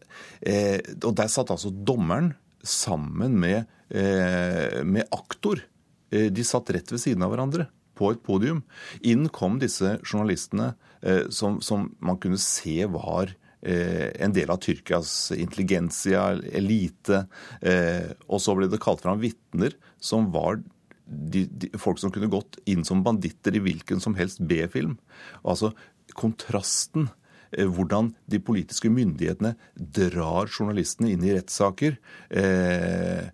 S36: og der satt altså dommeren sammen med, med aktor Eh, de satt rett ved siden av hverandre på et podium. Inn kom disse journalistene eh, som, som man kunne se var eh, en del av Tyrkias intelligensia, elite. Og så ble det kalt fram vitner som var de, de, folk som kunne gått inn som banditter i hvilken som helst B-film. Altså kontrasten hvordan de politiske myndighetene drar journalistene inn i rettssaker eh,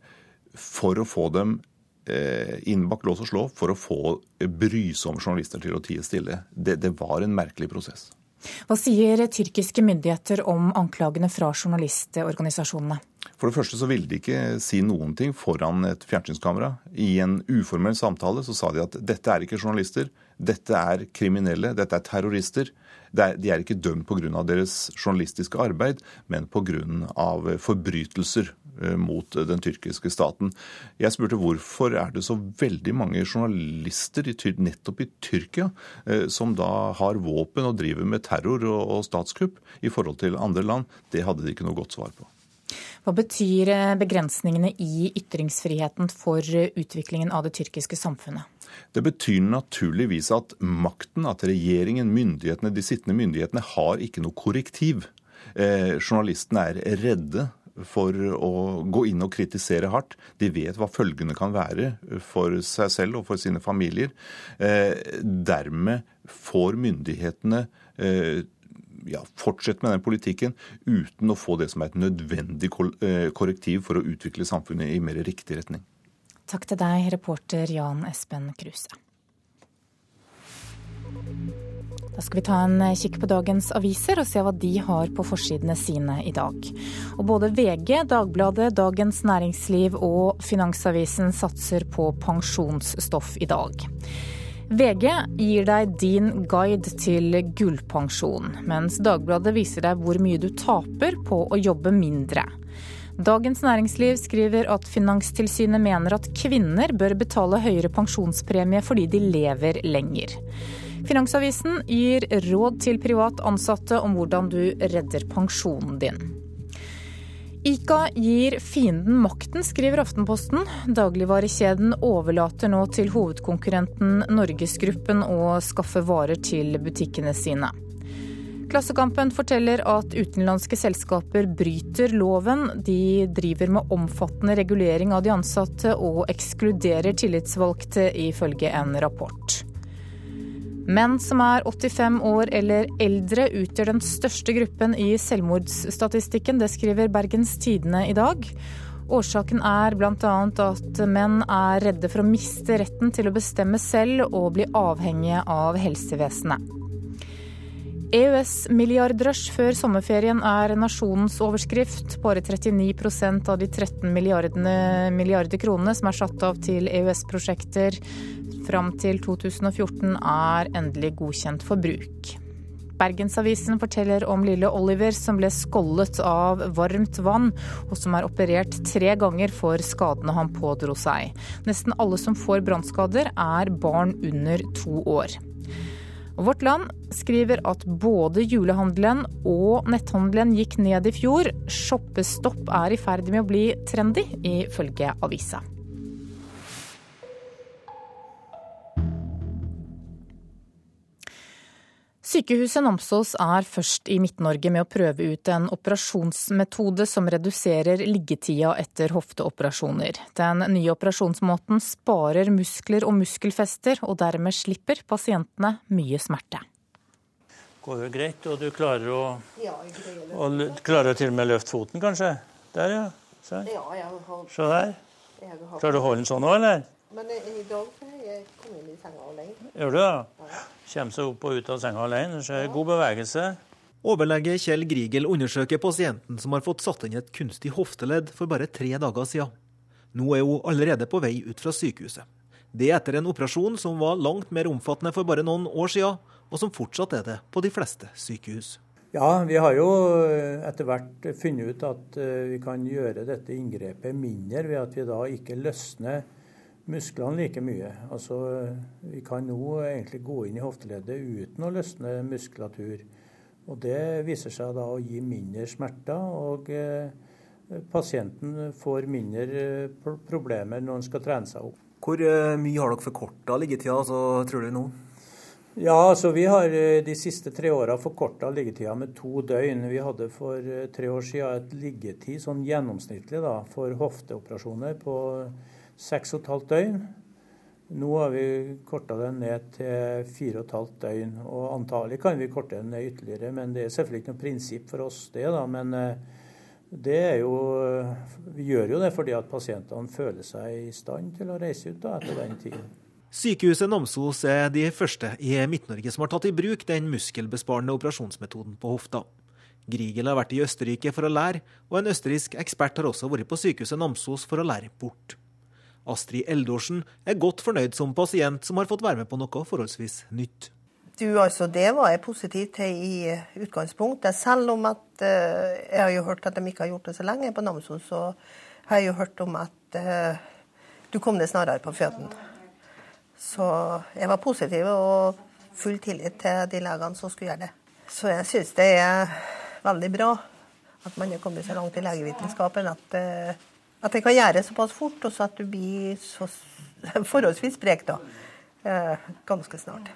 S36: for å få dem Eh, inn bak lås og slå for å få brysomme journalister til å tie stille. Det, det var en merkelig prosess.
S1: Hva sier tyrkiske myndigheter om anklagene fra journalistorganisasjonene?
S36: For det første så ville de ikke si noen ting foran et fjernsynskamera. I en uformell samtale så sa de at dette er ikke journalister, dette er kriminelle, dette er terrorister. De er ikke dømt pga. deres journalistiske arbeid, men pga. forbrytelser eh, mot den tyrkiske staten. Jeg spurte hvorfor er det så veldig mange journalister nettopp i Tyrkia eh, som da har våpen og driver med terror og statskupp i forhold til andre land. Det hadde de ikke noe godt svar på.
S1: Hva betyr eh, begrensningene i ytringsfriheten for utviklingen av det tyrkiske samfunnet?
S36: Det betyr naturligvis at makten, at regjeringen, myndighetene, de sittende myndighetene, har ikke noe korrektiv. Eh, journalistene er redde for å gå inn og kritisere hardt. De vet hva følgene kan være for seg selv og for sine familier. Eh, dermed får myndighetene eh, ja, fortsette med den politikken uten å få det som er et nødvendig eh, korrektiv for å utvikle samfunnet i mer riktig retning.
S1: Takk til deg, reporter Jan Espen Kruse. Da skal vi ta en kikk på dagens aviser og se hva de har på forsidene sine i dag. Og både VG, Dagbladet, Dagens Næringsliv og Finansavisen satser på pensjonsstoff i dag. VG gir deg din guide til gullpensjon, mens Dagbladet viser deg hvor mye du taper på å jobbe mindre. Dagens Næringsliv skriver at Finanstilsynet mener at kvinner bør betale høyere pensjonspremie fordi de lever lenger. Finansavisen gir råd til privat ansatte om hvordan du redder pensjonen din. Ica gir fienden makten, skriver Aftenposten. Dagligvarekjeden overlater nå til hovedkonkurrenten Norgesgruppen å skaffe varer til butikkene sine. Klassekampen forteller at utenlandske selskaper bryter loven. De driver med omfattende regulering av de ansatte og ekskluderer tillitsvalgte, ifølge en rapport. Menn som er 85 år eller eldre utgjør den største gruppen i selvmordsstatistikken. Det skriver Bergens Tidende i dag. Årsaken er bl.a. at menn er redde for å miste retten til å bestemme selv og bli avhengige av helsevesenet. EØS-milliardrush før sommerferien er nasjonens overskrift. Bare 39% av de 13 milliarder kronene som er satt av til EØS-prosjekter fram til 2014 er endelig godkjent for bruk. Bergensavisen forteller om lille Oliver som ble skollet av varmt vann, og som er operert tre ganger for skadene han pådro seg. Nesten alle som får brannskader er barn under to år. Vårt Land skriver at både julehandelen og netthandelen gikk ned i fjor. Shoppestopp er i ferd med å bli trendy, ifølge avisa. Sykehuset Namsos er først i Midt-Norge med å prøve ut en operasjonsmetode som reduserer liggetida etter hofteoperasjoner. Den nye operasjonsmåten sparer muskler og muskelfester, og dermed slipper pasientene mye smerte.
S37: Går det greit, og du klarer å, og klarer til og med løfte foten, kanskje? Der, ja. Se, Se der. Klarer du å holde den sånn òg, eller?
S38: Men i dag har jeg kommet inn i senga alene.
S37: Gjør du det? Kommer seg opp og ut av senga alene. Det er god bevegelse.
S39: Overlege Kjell Grigel undersøker pasienten som har fått satt inn et kunstig hofteledd for bare tre dager siden. Nå er hun allerede på vei ut fra sykehuset. Det etter en operasjon som var langt mer omfattende for bare noen år siden, og som fortsatt er det på de fleste sykehus.
S40: Ja, vi har jo etter hvert funnet ut at vi kan gjøre dette inngrepet mindre ved at vi da ikke løsner musklene like mye. Altså, vi kan nå egentlig gå inn i hofteleddet uten å løsne muskulatur. Og Det viser seg da å gi mindre smerter, og eh, pasienten får mindre problemer når han skal trene seg opp.
S39: Hvor mye har dere forkorta liggetida, så tror du nå?
S40: Ja, altså Vi har de siste tre åra forkorta liggetida med to døgn. Vi hadde for tre år siden et liggetid sånn gjennomsnittlig da, for hofteoperasjoner på seks og et halvt døgn. Nå har vi korta den ned til fire og et halvt døgn. Og antagelig kan vi korte den ned ytterligere, men det er selvfølgelig ikke noe prinsipp for oss, det. da, Men det er jo Vi gjør jo det fordi at pasientene føler seg i stand til å reise ut da, etter den tiden.
S39: Sykehuset Namsos er de første i Midt-Norge som har tatt i bruk den muskelbesparende operasjonsmetoden på hofta. Griegel har vært i Østerrike for å lære, og en østerriksk ekspert har også vært på sykehuset Namsos for å lære bort. Astrid Eldorsen er godt fornøyd som pasient som har fått være med på noe forholdsvis nytt.
S38: Du, altså, Det var jeg positiv til i utgangspunktet. Selv om at uh, jeg har jo hørt at de ikke har gjort det så lenge på Namsos, så har jeg jo hørt om at uh, du kom deg snarere på føttene. Så jeg var positiv og full tillit til de legene som skulle gjøre det. Så jeg syns det er veldig bra at man er kommet så langt i legevitenskapen at uh, at det kan gjøres såpass fort, og så at du blir så forholdsvis sprek da, ganske snart.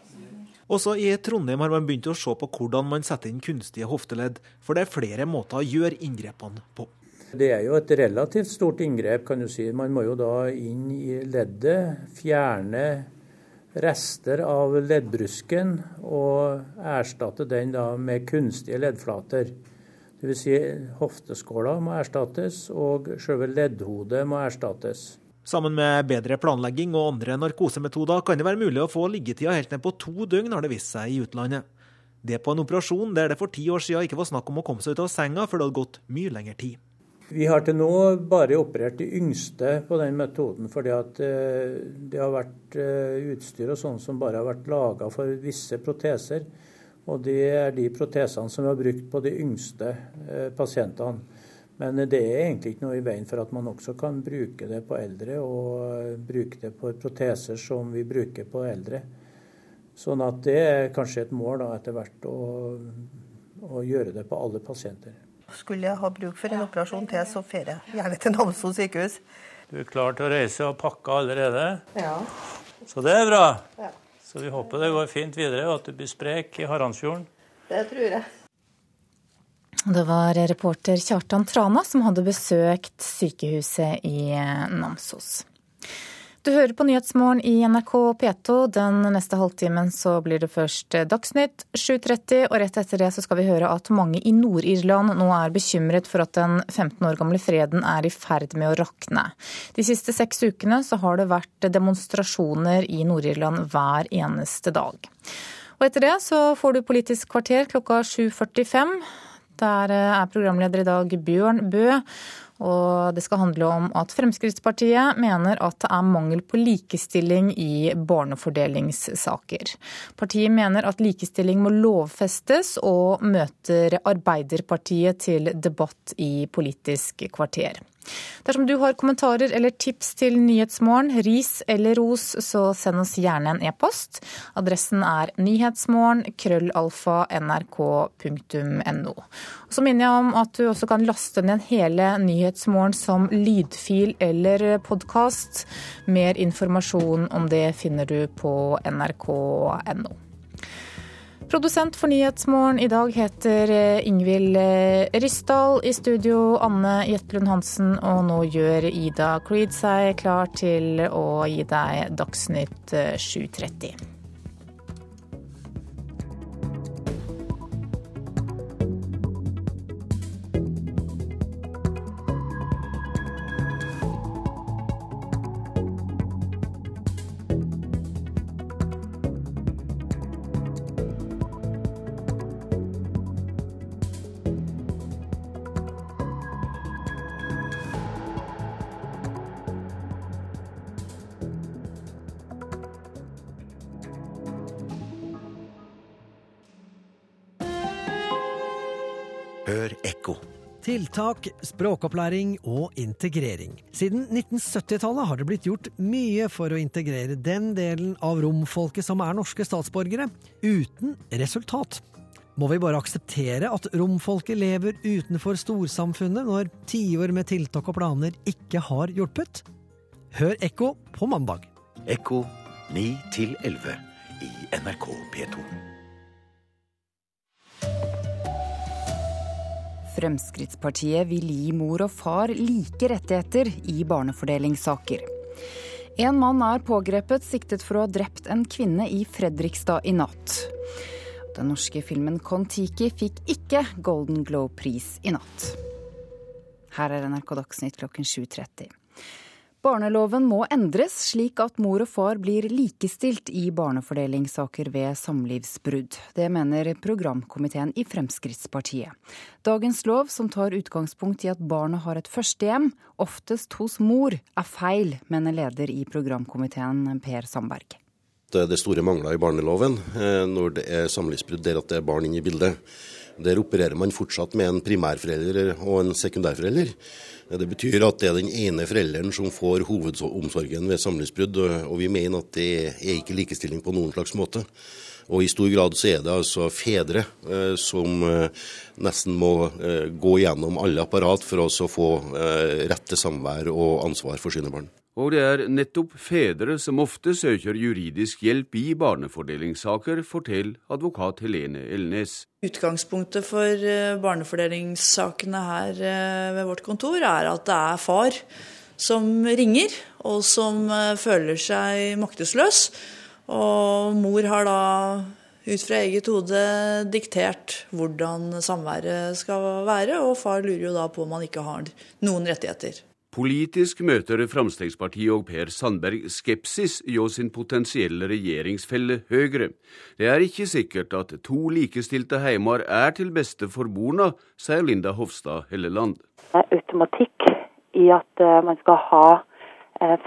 S39: Også i Trondheim har man begynt å se på hvordan man setter inn kunstige hofteledd, for det er flere måter å gjøre inngrepene på.
S40: Det er jo et relativt stort inngrep, kan du si. Man må jo da inn i leddet, fjerne rester av leddbrusken og erstatte den da med kunstige leddflater. Dvs. Si, hofteskåla må erstattes, og selve leddhodet må erstattes.
S39: Sammen med bedre planlegging og andre narkosemetoder kan det være mulig å få liggetida helt ned på to døgn, har det vist seg i utlandet. Det på en operasjon der det for ti år siden ikke var snakk om å komme seg ut av senga før det hadde gått mye lengre tid.
S40: Vi har til nå bare operert de yngste på den metoden, fordi at det har vært utstyr og sånn som bare har vært laga for visse proteser. Og det er de protesene som vi har brukt på de yngste pasientene. Men det er egentlig ikke noe i veien for at man også kan bruke det på eldre, og bruke det på proteser som vi bruker på eldre. Sånn at det er kanskje et mål da, etter hvert å, å gjøre det på alle pasienter.
S38: Skulle jeg ha bruk for en operasjon til, så drar jeg gjerne til Namsos sykehus.
S37: Du er klar til å reise og pakke allerede?
S38: Ja.
S37: Så det er bra.
S38: Ja.
S37: Så vi håper det går fint videre, og at du blir sprek i Haransfjorden.
S38: Det tror jeg.
S1: Det var reporter Kjartan Trana som hadde besøkt sykehuset i Namsos. Du hører på Nyhetsmorgen i NRK P2. Den neste halvtimen så blir det først Dagsnytt 7.30, og rett etter det så skal vi høre at mange i Nord-Irland nå er bekymret for at den 15 år gamle freden er i ferd med å rakne. De siste seks ukene så har det vært demonstrasjoner i Nord-Irland hver eneste dag. Og etter det så får du Politisk kvarter klokka 7.45. Der er programleder i dag Bjørn Bø. Og det skal handle om at Fremskrittspartiet mener at det er mangel på likestilling i barnefordelingssaker. Partiet mener at likestilling må lovfestes, og møter Arbeiderpartiet til debatt i Politisk kvarter. Dersom du har kommentarer eller tips til Nyhetsmorgen, ris eller ros, så send oss gjerne en e-post. Adressen er nyhetsmorgen krøllalfa nrk.no. Så minner jeg om at du også kan laste ned hele Nyhetsmorgen som lydfil eller podkast. Mer informasjon om det finner du på nrk.no.
S41: Produsent for Nyhetsmorgen i dag heter eh, Ingvild eh, Ryssdal. I studio Anne Jetlund Hansen, og nå gjør Ida Creed seg klar til å gi deg Dagsnytt 7.30. Eh,
S42: Tiltak, språkopplæring og integrering. Siden 1970-tallet har det blitt gjort mye for å integrere den delen av romfolket som er norske statsborgere, uten resultat. Må vi bare akseptere at romfolket lever utenfor storsamfunnet når tiår med tiltak og planer ikke har hjulpet? Hør Ekko på mandag.
S43: Ekko 9 11 i NRK P2.
S41: Fremskrittspartiet vil gi mor og far like rettigheter i barnefordelingssaker. En mann er pågrepet siktet for å ha drept en kvinne i Fredrikstad i natt. Den norske filmen Kon-Tiki fikk ikke Golden Globe-pris i natt. Her er NRK Dagsnytt klokken 7.30. Barneloven må endres slik at mor og far blir likestilt i barnefordelingssaker ved samlivsbrudd. Det mener programkomiteen i Fremskrittspartiet. Dagens lov, som tar utgangspunkt i at barnet har et førstehjem, oftest hos mor, er feil, mener leder i programkomiteen Per Sandberg.
S2: Det er store mangler i barneloven eh, når det er samlivsbrudd der at det er barn inne i bildet. Der opererer man fortsatt med en primærforelder og en sekundærforelder. Det betyr at det er den ene forelderen som får hovedomsorgen ved samlivsbrudd, og vi mener at det er ikke likestilling på noen slags måte. Og i stor grad så er det altså fedre eh, som eh, nesten må eh, gå gjennom alle apparat for å få eh, rett til samvær og ansvar for sine barn.
S4: Og det er nettopp fedre som ofte søker juridisk hjelp i barnefordelingssaker, forteller advokat Helene Elnes.
S5: Utgangspunktet for eh, barnefordelingssakene her eh, ved vårt kontor er at det er far som ringer, og som eh, føler seg maktesløs. Og mor har da ut fra eget hode diktert hvordan samværet skal være, og far lurer jo da på om han ikke har noen rettigheter.
S4: Politisk møter Fremskrittspartiet og Per Sandberg skepsis hjå sin potensielle regjeringsfelle Høyre. Det er ikke sikkert at to likestilte heimer er til beste for borna, sier Linda Hofstad Helleland.
S6: Det er Automatikk i at eh, man skal ha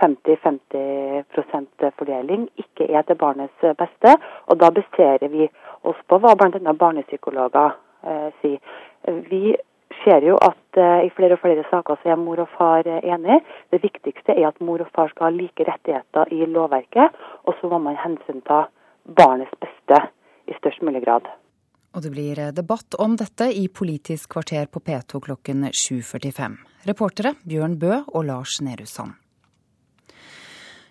S6: 50-50 eh, fordeling ikke er til barnets beste. Og da baserer vi oss på hva bl.a. barnepsykologer eh, sier. Vi ser jo at uh, i flere og flere saker så er mor og far uh, enige. Det viktigste er at mor og far skal ha like rettigheter i lovverket, og så må man hensynta barnets beste i størst mulig grad.
S41: Og det blir eh, debatt om dette i Politisk kvarter på P2 klokken 7.45. Reportere Bjørn Bø og Lars Nehru Sand.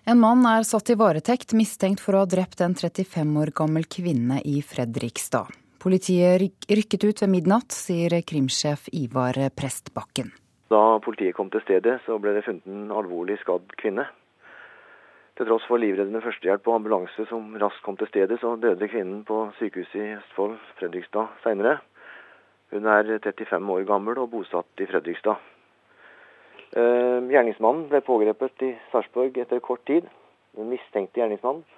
S41: En mann er satt i varetekt mistenkt for å ha drept en 35 år gammel kvinne i Fredrikstad. Politiet rykket ut ved midnatt, sier krimsjef Ivar Prestbakken.
S3: Da politiet kom til stedet, så ble det funnet en alvorlig skadd kvinne. Til tross for livreddende førstehjelp og ambulanse som raskt kom til stedet, så døde kvinnen på sykehuset i Østfold, Fredrikstad, seinere. Hun er 35 år gammel og bosatt i Fredrikstad. Eh, gjerningsmannen ble pågrepet i Sarpsborg etter kort tid. Den mistenkte gjerningsmannen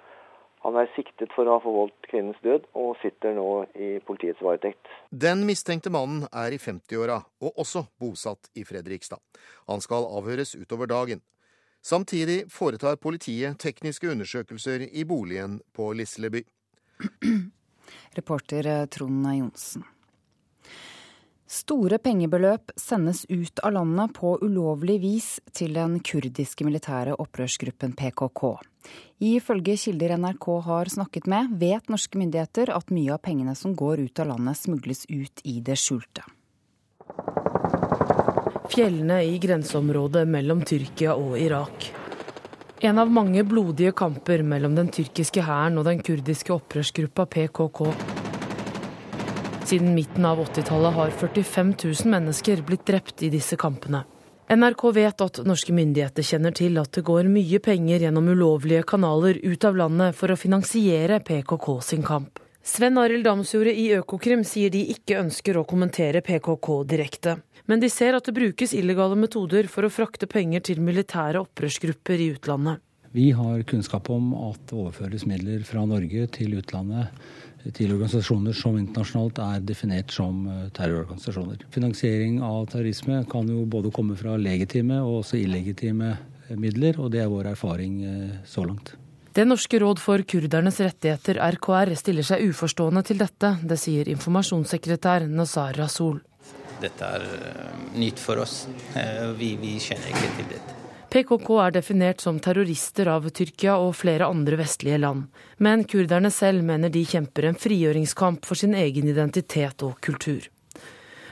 S3: han er siktet for å ha forvoldt kvinnens død, og sitter nå i politiets varetekt.
S29: Den mistenkte mannen er i 50-åra, og også bosatt i Fredrikstad. Han skal avhøres utover dagen. Samtidig foretar politiet tekniske undersøkelser i boligen på Lisleby.
S41: Reporter Trond Johnsen. Store pengebeløp sendes ut av landet på ulovlig vis til den kurdiske militære opprørsgruppen PKK. Ifølge kilder NRK har snakket med, vet norske myndigheter at mye av pengene som går ut av landet, smugles ut i det skjulte.
S27: Fjellene i grenseområdet mellom Tyrkia og Irak. En av mange blodige kamper mellom den tyrkiske hæren og den kurdiske opprørsgruppa PKK. Siden midten av 80-tallet har 45 000 mennesker blitt drept i disse kampene. NRK vet at norske myndigheter kjenner til at det går mye penger gjennom ulovlige kanaler ut av landet for å finansiere PKK sin kamp. Sven Arild Damsjordet i Økokrim sier de ikke ønsker å kommentere PKK direkte. Men de ser at det brukes illegale metoder for å frakte penger til militære opprørsgrupper i utlandet.
S25: Vi har kunnskap om at det overføres midler fra Norge til utlandet til organisasjoner som internasjonalt er definert som eh, terrororganisasjoner. Finansiering av terrorisme kan jo både komme fra legitime og også illegitime midler, og det er vår erfaring eh, så langt.
S27: Det norske råd for kurdernes rettigheter, RKR, stiller seg uforstående til dette. Det sier informasjonssekretær Nazar Rasul.
S28: Dette er eh, nytt for oss. Vi, vi kjenner ikke til dette.
S27: PKK er definert som terrorister av Tyrkia og flere andre vestlige land. Men kurderne selv mener de kjemper en frigjøringskamp for sin egen identitet og kultur.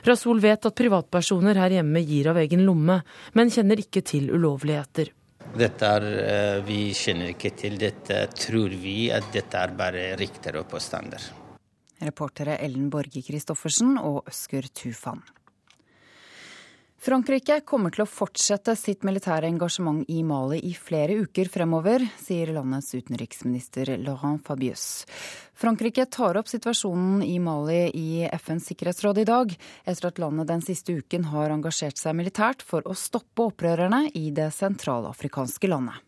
S27: Rasul vet at privatpersoner her hjemme gir av egen lomme, men kjenner ikke til ulovligheter.
S28: Dette er, eh, Vi kjenner ikke til dette. Tror vi at dette er bare rykter og påstander.
S41: Reportere Ellen Borge Christoffersen og Øsker Tufan. Frankrike kommer til å fortsette sitt militære engasjement i Mali i flere uker fremover, sier landets utenriksminister Laurent Fabius. Frankrike tar opp situasjonen i Mali i FNs sikkerhetsråd i dag, etter at landet den siste uken har engasjert seg militært for å stoppe opprørerne i det sentralafrikanske landet.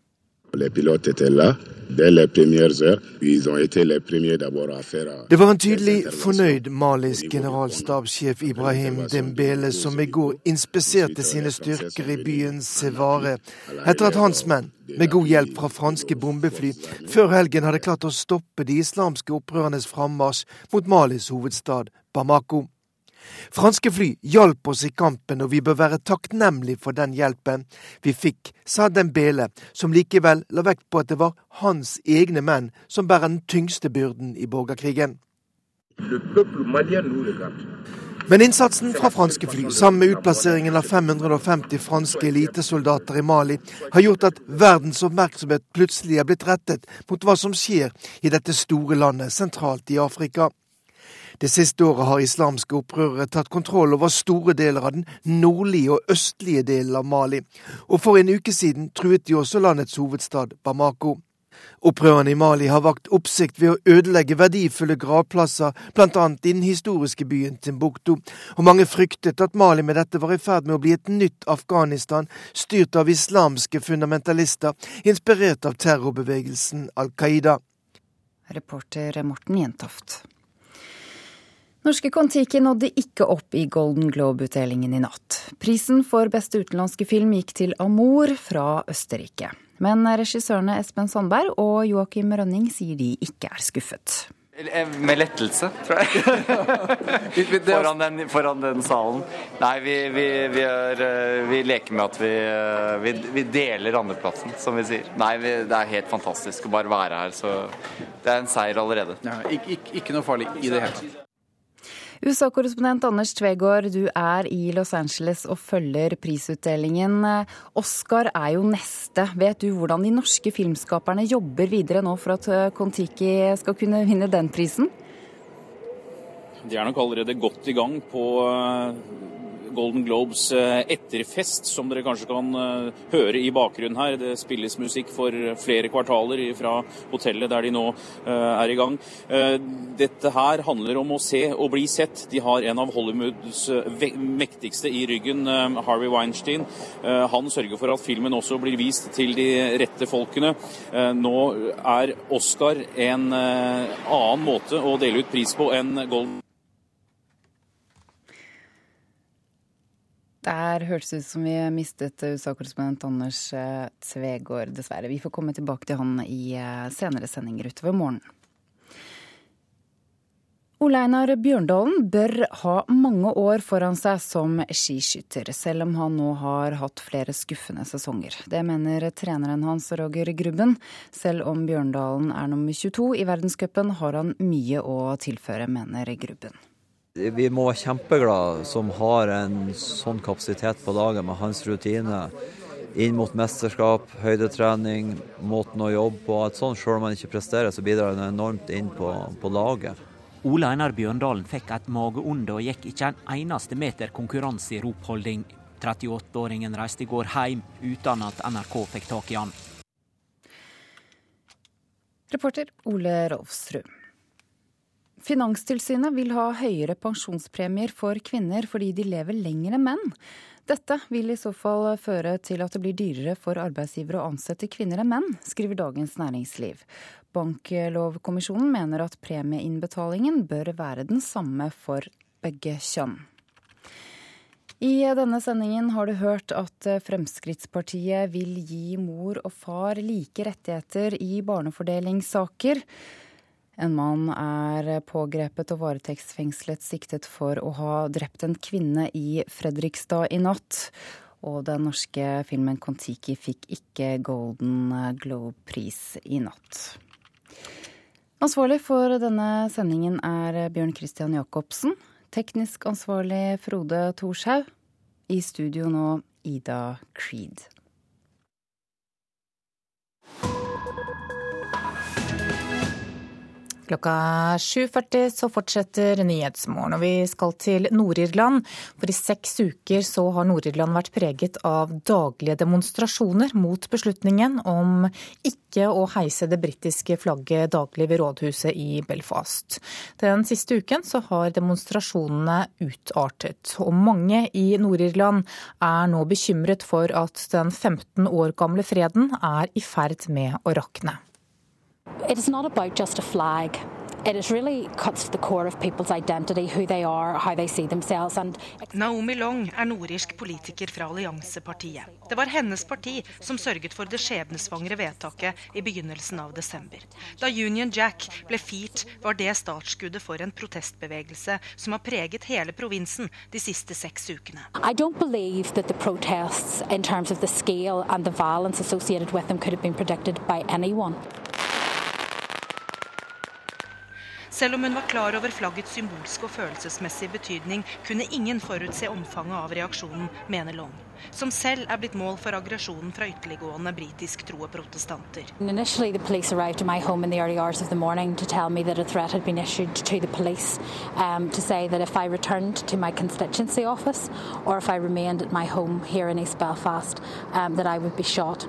S44: Det var en tydelig fornøyd malisk generalstabssjef Ibrahim Dembele som i går inspiserte sine styrker i byen Sevare, etter at hans menn, med god hjelp fra franske bombefly, før helgen hadde klart å stoppe de islamske opprørernes frammarsj mot Malis hovedstad Bamako. Franske fly hjalp oss i kampen, og vi bør være takknemlige for den hjelpen vi fikk, sa Dembele, som likevel la vekt på at det var hans egne menn som bærer den tyngste byrden i borgerkrigen. Men innsatsen fra franske fly, sammen med utplasseringen av 550 franske elitesoldater i Mali, har gjort at verdens oppmerksomhet plutselig er blitt rettet mot hva som skjer i dette store landet sentralt i Afrika. Det siste året har islamske opprørere tatt kontroll over store deler av den nordlige og østlige delen av Mali, og for en uke siden truet de også landets hovedstad Bamako. Opprørerne i Mali har vakt oppsikt ved å ødelegge verdifulle gravplasser, bl.a. i den historiske byen Timbuktu, og mange fryktet at Mali med dette var i ferd med å bli et nytt Afghanistan, styrt av islamske fundamentalister, inspirert av terrorbevegelsen Al Qaida.
S41: Reporter Morten Jentoft. Norske Kon-Tiki nådde ikke opp i Golden Globe-utdelingen i natt. Prisen for beste utenlandske film gikk til Amour fra Østerrike. Men regissørene Espen Sandberg og Joakim Rønning sier de ikke er skuffet.
S39: Med lettelse, tror jeg. foran, den, foran, den, salen. Nei, vi, vi, vi, er, eh, vi leker med at vi, vi, deler andreplassen, som vi sier. Nei, det er helt fantastisk å bare være her, så det er en seier allerede.
S45: Ja, ikke, ikke, ikke noe farlig i det hele tatt.
S41: USA-korrespondent Anders Tvegård, du er i Los Angeles og følger prisutdelingen. Oscar er jo neste. Vet du hvordan de norske filmskaperne jobber videre nå for at Kon-Tiki skal kunne vinne den prisen?
S46: De er nok allerede godt i gang på Golden Globes eh, etterfest, som dere kanskje kan eh, høre i bakgrunnen her. Det spilles musikk for flere kvartaler fra hotellet der de nå eh, er i gang. Dette her handler om å se og bli sett. De har en av Hollywoods mektigste i ryggen, Harvey Weinstein. Han sørger for at filmen også blir vist til de rette folkene. Nå er Oscar en annen måte å dele ut pris på enn Golden
S41: Der hørtes det ut som vi mistet USA-korrespondent Anders eh, Tvegård, dessverre. Vi får komme tilbake til han i eh, senere sendinger utover morgenen. Ole Einar Bjørndalen bør ha mange år foran seg som skiskytter, selv om han nå har hatt flere skuffende sesonger. Det mener treneren hans Roger Grubben. Selv om Bjørndalen er nummer 22 i verdenscupen, har han mye å tilføre, mener Grubben.
S47: Vi må være kjempeglade som har en sånn kapasitet på laget med hans rutine inn mot mesterskap, høydetrening, måten å jobbe på. At sånn, Selv om han ikke presterer, så bidrar han enormt inn på, på laget.
S48: Ole Einar Bjørndalen fikk et mageonde og gikk ikke en eneste meter konkurranse i ropholding. 38-åringen reiste i går hjem uten at NRK fikk tak i han.
S1: Reporter Ole Rolfsrud. Finanstilsynet vil ha høyere pensjonspremier for kvinner fordi de lever lenger enn menn. Dette vil i så fall føre til at det blir dyrere for arbeidsgivere å ansette kvinner enn menn, skriver Dagens Næringsliv. Banklovkommisjonen mener at premieinnbetalingen bør være den samme for begge kjønn. I denne sendingen har du hørt at Fremskrittspartiet vil gi mor og far like rettigheter i barnefordelingssaker. En mann er pågrepet og varetektsfengslet siktet for å ha drept en kvinne i Fredrikstad i natt. Og den norske filmen Kon-Tiki fikk ikke Golden Globe-pris i natt. Ansvarlig for denne sendingen er Bjørn Christian Jacobsen. Teknisk ansvarlig Frode Thorshaug. I studio nå Ida Creed. Klokka 7.40 så fortsetter Nyhetsmorgen, og vi skal til Nord-Irland. For i seks uker så har Nord-Irland vært preget av daglige demonstrasjoner mot beslutningen om ikke å heise det britiske flagget daglig ved rådhuset i Belfast. Den siste uken så har demonstrasjonene utartet, og mange i Nord-Irland er nå bekymret for at den 15 år gamle freden er i ferd med å rakne.
S49: It is not about just a flag. It is really cuts to the core of people's identity, who they are, how they see themselves. And...
S50: Naomi Long er nordirsk politiker fra Alliansepartiet. Det var hennes parti som sørget for det skjebnesvangre vedtaket i begynnelsen av desember. Da Union Jack ble firt, var det startskuddet for en protestbevegelse som har preget hele provinsen de siste seks ukene.
S49: I don't believe that the protests, in terms of the scale and the violence associated with them, could have been predicted by anyone.
S50: Selv om hun var klar over flaggets symbolske og følelsesmessige betydning, kunne ingen forutse omfanget av reaksjonen, mener Long, som selv er blitt mål for aggresjonen fra ytterliggående britisk troe protestanter.
S49: Initially, the police arrived at my home in the early hours of the morning to tell me that a threat had been issued to the police um, to say that if I returned to my constituency office or if I remained at my home Belfast, um, that I would be shot.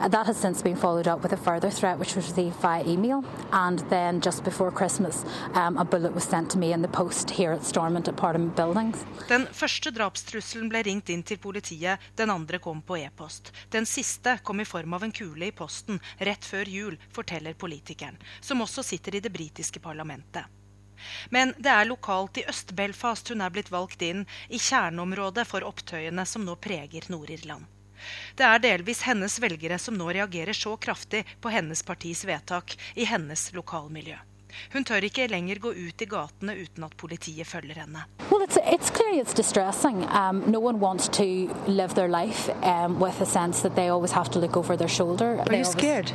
S49: That has since been followed up with a further threat, which was received via email. And then just before Christmas, um, a bullet was sent to me in the post here at Stormont at Parliament Buildings.
S50: Den første drapstrusselen ble ringt inn til politiet, den andre kom på e-post. Den siste kom i form av en kule i posten rett før jul, forteller politikeren, som også sitter i det britiske parlamentet. Men det er lokalt i Øst-Belfast hun er blitt valgt inn, i kjerneområdet for opptøyene som nå preger Nord-Irland. Det er delvis hennes velgere som nå reagerer så kraftig på hennes partis vedtak i hennes lokalmiljø. Hun tør ikke lenger gå ut i gatene uten at politiet følger henne.
S49: Well, it's, it's clearly it's distressing. Um, no one wants to live their life um, with a sense that they always have to look over their shoulder.
S50: Are you scared?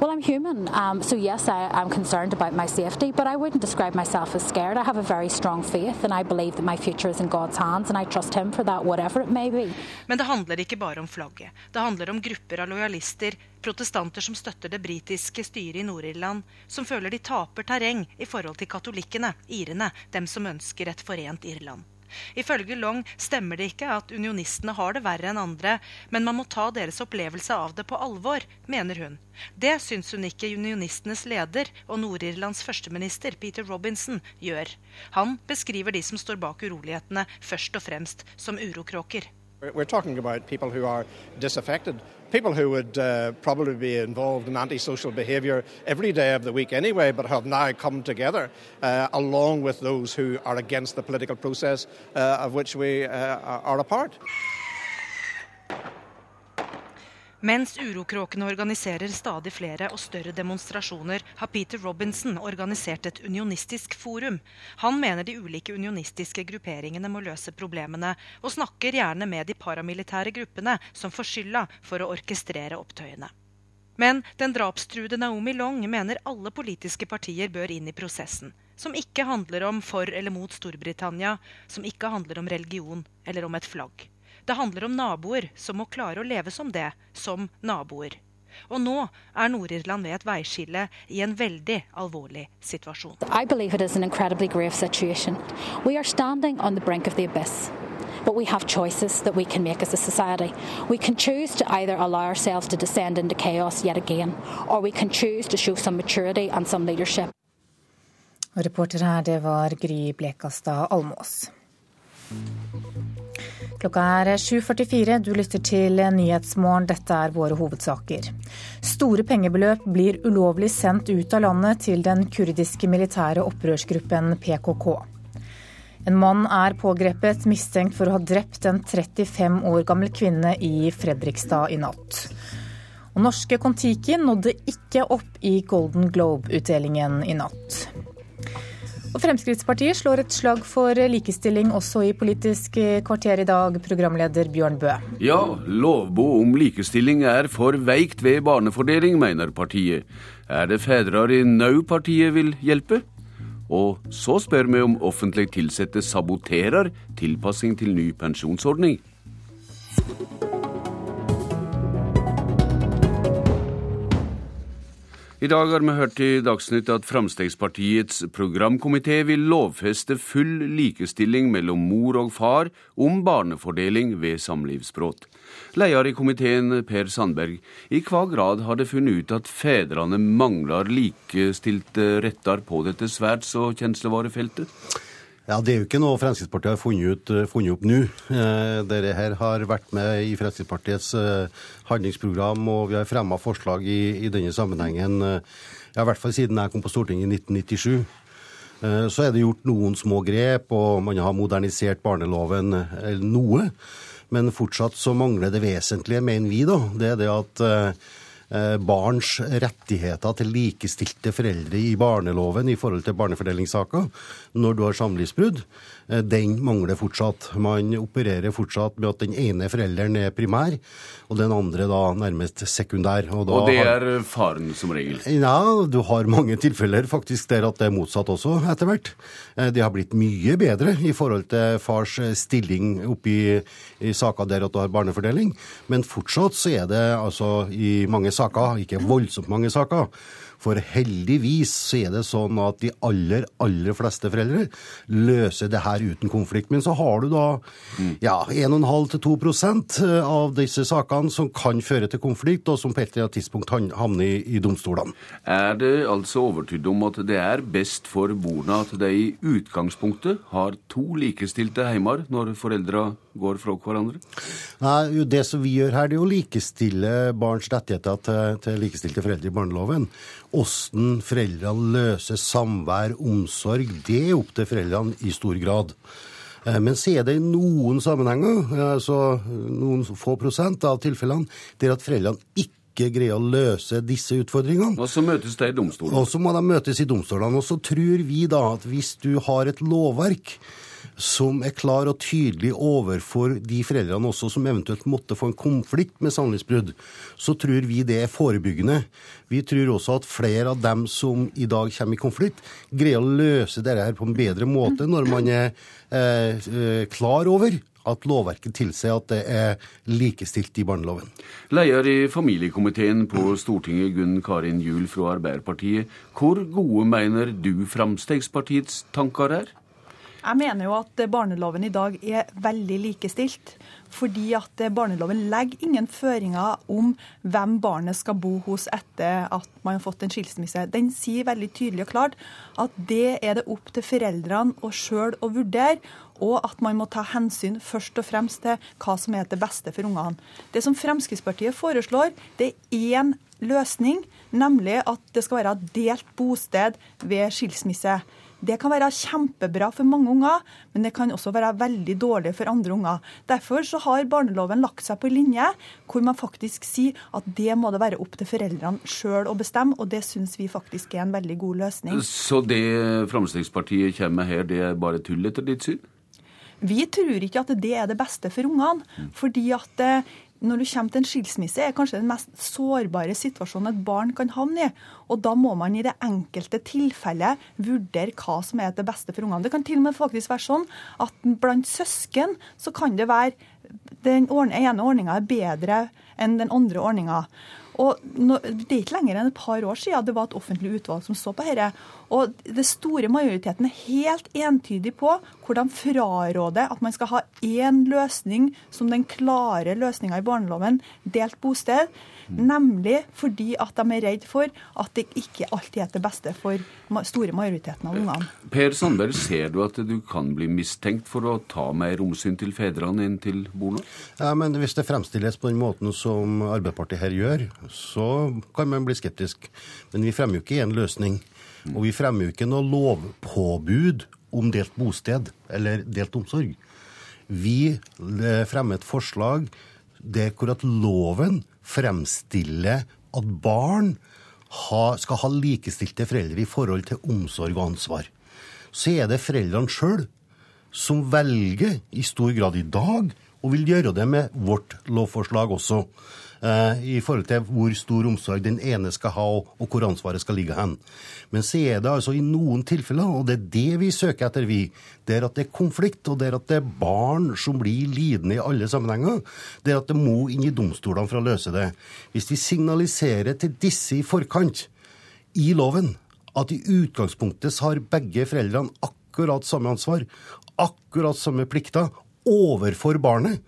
S49: Well, I'm human, um, so yes, I, I'm concerned about my safety, but I wouldn't describe myself as scared. I have a very strong faith, and I believe that my future is in God's hands, and I trust Him for that, whatever it may be.
S50: Men det handler ikke bare om flagget. Det handler om grupper av lojalister, protestanter som støtter det britiske styret i Nord-Irland, som føler de taper terreng i forhold til katolikkene, irene, dem som ønsker et forent Irland. Ifølge Long stemmer det ikke at unionistene har det verre enn andre, men man må ta deres opplevelse av det på alvor, mener hun. Det syns hun ikke unionistenes leder og Nord-Irlands førsteminister Peter Robinson gjør. Han beskriver de som står bak urolighetene, først og fremst som urokråker.
S51: We're talking about people who are disaffected, people who would uh, probably be involved in antisocial behaviour every day of the week anyway, but have now come together uh, along with those who are against the political process uh, of which we uh, are a part.
S50: Mens urokråkene organiserer stadig flere og større demonstrasjoner, har Peter Robinson organisert et unionistisk forum. Han mener de ulike unionistiske grupperingene må løse problemene, og snakker gjerne med de paramilitære gruppene som får skylda for å orkestrere opptøyene. Men den drapstruede Naomi Long mener alle politiske partier bør inn i prosessen. Som ikke handler om for eller mot Storbritannia, som ikke handler om religion eller om et flagg. Det handler om naboer som må klare å leve som det, som naboer. Og nå er Nord-Irland ved et veiskille i en veldig alvorlig situasjon.
S49: I believe it is an incredibly grave situation. We are standing on the brink of the abyss. But we have choices that we can make as a society. We can choose to either allow ourselves to descend into chaos yet again, or we can choose to show some maturity and some leadership.
S1: Reporter her, det var Gry Blekastad Almås. Klokka er 7.44. Du lytter til Nyhetsmorgen. Dette er våre hovedsaker. Store pengebeløp blir ulovlig sendt ut av landet til den kurdiske militære opprørsgruppen PKK. En mann er pågrepet mistenkt for å ha drept en 35 år gammel kvinne i Fredrikstad i natt. Og norske Kon-Tiki nådde ikke opp i Golden Globe-utdelingen i natt. Og Fremskrittspartiet slår et slag for likestilling også i Politisk kvarter i dag, programleder Bjørn Bø.
S4: Ja, lovbo om likestilling er for veikt ved barnefordeling, mener partiet. Er det fedrar i nau partiet vil hjelpe? Og så spør vi om offentlig ansatte saboterer tilpassing til ny pensjonsordning. I dag har vi hørt i Dagsnytt at Fremskrittspartiets programkomité vil lovfeste full likestilling mellom mor og far om barnefordeling ved samlivsbrudd. Leder i komiteen, Per Sandberg, i hva grad har det funnet ut at fedrene mangler likestilte retter på dette svært så kjenslevare feltet?
S2: Ja, Det er jo ikke noe Fremskrittspartiet har funnet, ut, eh, funnet opp nå. Eh, dette her har vært med i Fremskrittspartiets eh, handlingsprogram, og vi har fremma forslag i, i, denne sammenhengen eh, ja, i hvert fall siden jeg kom på Stortinget i 1997. Eh, så er det gjort noen små grep, og man har modernisert barneloven eller noe. Men fortsatt så mangler det vesentlige, mener vi, da. Det er det at Eh, barns rettigheter til likestilte foreldre i barneloven i forhold til barnefordelingssaker når du har samlivsbrudd, eh, den mangler fortsatt. Man opererer fortsatt med at den ene forelderen er primær, og den andre da nærmest sekundær.
S4: Og, og det er faren som regel?
S2: Ja, du har mange tilfeller faktisk der at det er motsatt også, etter hvert. Eh, det har blitt mye bedre i forhold til fars stilling oppi i saker der at du har barnefordeling, men fortsatt så er det altså i mange saker saker, ikke voldsomt mange saker. For heldigvis så er det sånn at de aller, aller fleste foreldre løser det her uten konflikt. Men så har du da ja, 1,5-2% av disse sakene som kan føre til konflikt, og som på et eller annet tidspunkt havner i, i domstolene.
S4: Er det altså overtydd om at det er best for barna at de i utgangspunktet har to likestilte heimer når foreldra går fra hverandre?
S2: Nei, Det som vi gjør her, det er å likestille barns rettigheter til, til likestilte foreldre i barneloven. Hvordan foreldrene løser samvær, omsorg, det er opp til foreldrene i stor grad. Eh, men så er det i noen sammenhenger, altså noen få prosent av tilfellene, der at foreldrene ikke greier å løse disse utfordringene.
S4: Og så møtes de i domstolen.
S2: Og så må de møtes i domstolene. Og så tror vi da at hvis du har et lovverk som er klar og tydelig overfor de foreldrene også som eventuelt måtte få en konflikt med samlivsbrudd, så tror vi det er forebyggende. Vi tror også at flere av dem som i dag kommer i konflikt, greier å løse dette her på en bedre måte når man er eh, eh klar over at lovverket tilsier at det er likestilt i barneloven.
S4: Leder i familiekomiteen på Stortinget, Gunn Karin Juel fra Arbeiderpartiet. Hvor gode mener du Fremskrittspartiets tanker er?
S52: Jeg mener jo at barneloven i dag er veldig likestilt. Fordi at barneloven legger ingen føringer om hvem barnet skal bo hos etter at man har fått en skilsmisse. Den sier veldig tydelig og klart at det er det opp til foreldrene og sjøl å vurdere. Og at man må ta hensyn først og fremst til hva som er det beste for ungene. Det som Fremskrittspartiet foreslår, det er én løsning, nemlig at det skal være delt bosted ved skilsmisse. Det kan være kjempebra for mange unger, men det kan også være veldig dårlig for andre unger. Derfor så har barneloven lagt seg på linje hvor man faktisk sier at det må det være opp til foreldrene sjøl å bestemme, og det syns vi faktisk er en veldig god løsning.
S4: Så det Fremskrittspartiet kommer med her, det er bare tull etter ditt syn?
S52: Vi tror ikke at det er det beste for ungene. fordi at eh, når du kommer til en skilsmisse, er kanskje den mest sårbare situasjonen et barn kan havne i. Og da må man i det enkelte tilfellet vurdere hva som er det beste for ungene. Det kan til og med faktisk være sånn at blant søsken så kan det være den ene ordninga er bedre enn den andre ordninga. Og Det er ikke lenger enn et par år siden det var et offentlig utvalg som så på dette. Og det store majoriteten er helt entydig på hvor de fraråder at man skal ha én løsning som den klare løsninga i barneloven, delt bosted. Nemlig fordi at de er redd for at det ikke alltid er til beste for store majoriteten av ungene.
S4: Per Sandberg, ser du at du kan bli mistenkt for å ta mer omsyn til fedrene enn til barna?
S2: Ja, men hvis det fremstilles på den måten som Arbeiderpartiet her gjør, så kan man bli skeptisk. Men vi fremmer jo ikke en løsning. Og vi fremmer jo ikke noe lovpåbud om delt bosted eller delt omsorg. Vi eh, fremmer et forslag der hvor at loven fremstiller at barn skal ha likestilte foreldre i forhold til omsorg og ansvar. Så er det foreldrene sjøl som velger, i stor grad i dag, og vil gjøre det med vårt lovforslag også. Eh, i forhold til hvor stor omsorg den ene skal ha, og hvor ansvaret skal ligge hen. Men så er det altså i noen tilfeller, og det er det vi søker etter, vi, der at det er konflikt, og der at det er barn som blir lidende i alle sammenhenger, der at det må inn i domstolene for å løse det. Hvis vi signaliserer til disse i forkant i loven at i utgangspunktet har begge foreldrene akkurat samme ansvar, akkurat samme plikter overfor barnet,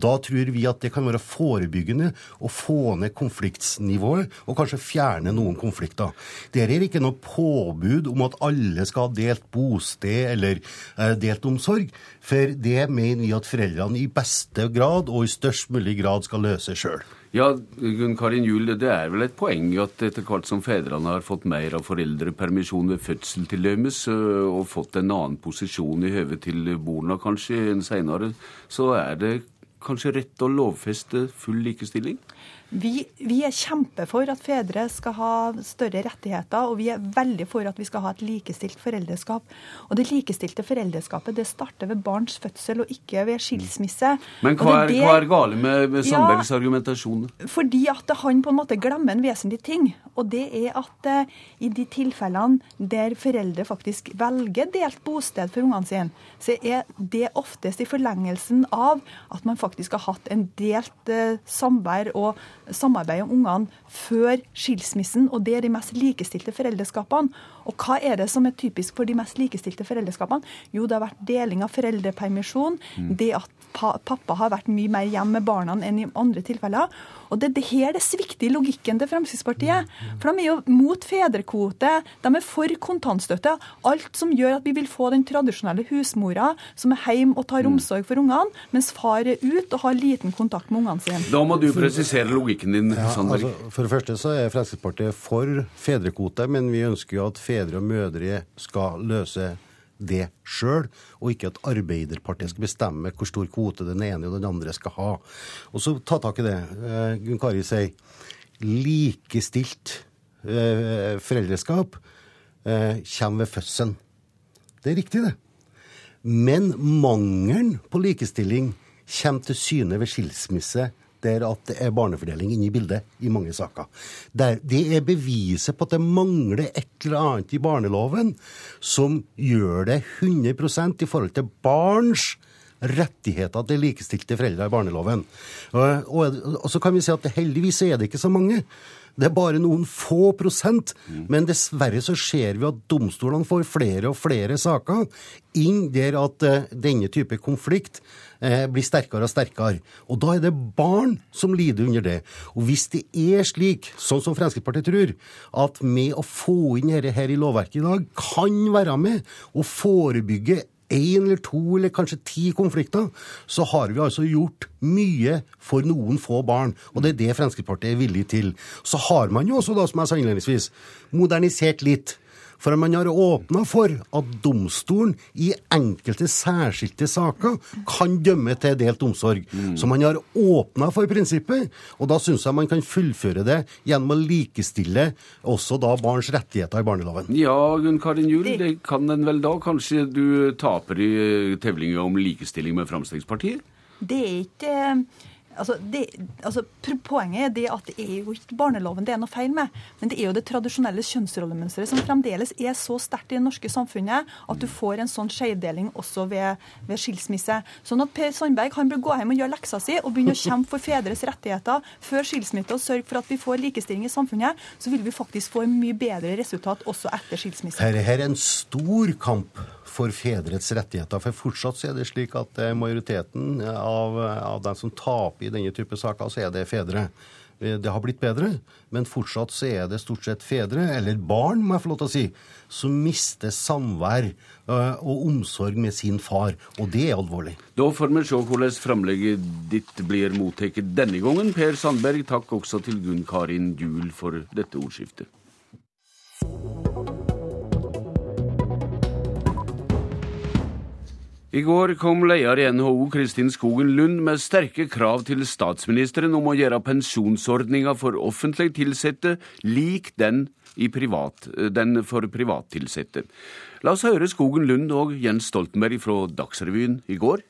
S2: da tror vi at det kan være forebyggende å få ned konfliktsnivået, og kanskje fjerne noen konflikter. Det er ikke noe påbud om at alle skal ha delt bosted eller eh, delt omsorg, for det mener vi at foreldrene i beste grad og i størst mulig grad skal løse sjøl.
S4: Ja, Gunn Karin Juel, det er vel et poeng at etter hvert som fedrene har fått mer av foreldrepermisjon ved fødsel til dømes, og fått en annen posisjon i høve til barna kanskje enn seinere, så er det kanskje rett å lovfeste full likestilling?
S52: Vi, vi, er kjempefor at fedre skal ha større rettigheter, og vi er veldig for at vi skal ha et likestilt foreldreskap. Og det likestilte foreldreskapet det starter ved barns fødsel og ikke ved skilsmisse.
S4: Men hva er, det, hva er gale med, med Sandbergs ja, argumentasjon?
S52: Fordi at han på en måte glemmer en vesentlig ting. Og det er at uh, i de tilfellene der foreldre faktisk velger delt bosted for ungene sine, så er det oftest i forlengelsen av at man faktisk har hatt en delt uh, samvær og samarbeid om ungene før skilsmissen, og det er de mest likestilte foreldreskapene. Og hva er det som er typisk for de mest likestilte foreldreskapene? Jo, det har vært deling av foreldrepermisjon, mm. det at pappa har vært mye mer hjemme med barna enn i andre tilfeller. Og det, det her det svikter i logikken til Fremskrittspartiet. For de er jo mot fedrekvote, de er for kontantstøtte. Alt som gjør at vi vil få den tradisjonelle husmora som er hjemme og tar mm. omsorg for ungene, mens far er ute og har liten kontakt med ungene sine.
S4: Da må du presisere logikken din, ja, Sandberg.
S2: Altså, for det første så er Fremskrittspartiet for fedrekvote, men vi ønsker jo at fedre og mødre skal løse det sjøl, og ikke at Arbeiderpartiet skal bestemme hvor stor kvote den ene og den andre skal ha. Og så ta tak i det. Eh, Gunn Kari sier likestilt eh, foreldreskap eh, kommer ved fødselen. Det er riktig, det. Men mangelen på likestilling kommer til syne ved skilsmisse der at det er barnefordeling inne i bildet i mange saker. Det er beviset på at det mangler et eller annet i barneloven som gjør det 100 i forhold til barns rettigheter til likestilte foreldre i barneloven. Og, og, og, så kan vi si at heldigvis er det ikke så mange. Det er bare noen få prosent. Men dessverre så ser vi at domstolene får flere og flere saker inn der at uh, denne type konflikt uh, blir sterkere og sterkere. Og da er det barn som lider under det. Og hvis det er slik, sånn som Fremskrittspartiet tror, at med å få inn dette her i lovverket i dag, kan være med å forebygge én eller to eller kanskje ti konflikter, så har vi altså gjort mye for noen få barn. Og det er det Fremskrittspartiet er villig til. Så har man jo også, da, som jeg sa innledningsvis, modernisert litt. For man har åpna for at domstolen i enkelte særskilte saker kan dømme til delt omsorg. Mm. Så man har åpna for prinsippet, og da syns jeg man kan fullføre det gjennom å likestille også da barns rettigheter i barneloven.
S4: Ja, Gunn Karin Juel, det kan en vel da? Kanskje du taper i tevlinga om likestilling med Frp?
S52: Det er ikke Altså, det, altså, poenget er det at det er jo ikke barneloven det er noe feil med, men det er jo det tradisjonelle kjønnsrollemønsteret som fremdeles er så sterkt i det norske samfunnet at du får en sånn skjevdeling også ved, ved, skilsmisse. Sånn at Per Sandberg han bør gå hjem og gjøre leksa si og begynne å kjempe for fedres rettigheter før skilsmisse og sørge for at vi får likestilling i samfunnet, så vil vi faktisk få en mye bedre resultat også etter skilsmisse.
S2: Dette er en stor kamp for fedrets rettigheter. For fortsatt så er det slik at majoriteten av, av dem som taper i denne type saker, så er det fedre. Det har blitt bedre, men fortsatt så er det stort sett fedre, eller barn, må jeg få lov til å si, som mister samvær og omsorg med sin far. Og det er alvorlig.
S4: Da får vi se hvordan framlegget ditt blir mottatt denne gangen. Per Sandberg, takk også til Gunn Karin Juel for dette ordskiftet. I går kom leder i NHO Kristin Skogen Lund med sterke krav til statsministeren om å gjøre pensjonsordninga for offentlig tilsatte lik den, privat, den for privattilsatte. La oss høre Skogen Lund og Jens Stoltenberg fra Dagsrevyen i går.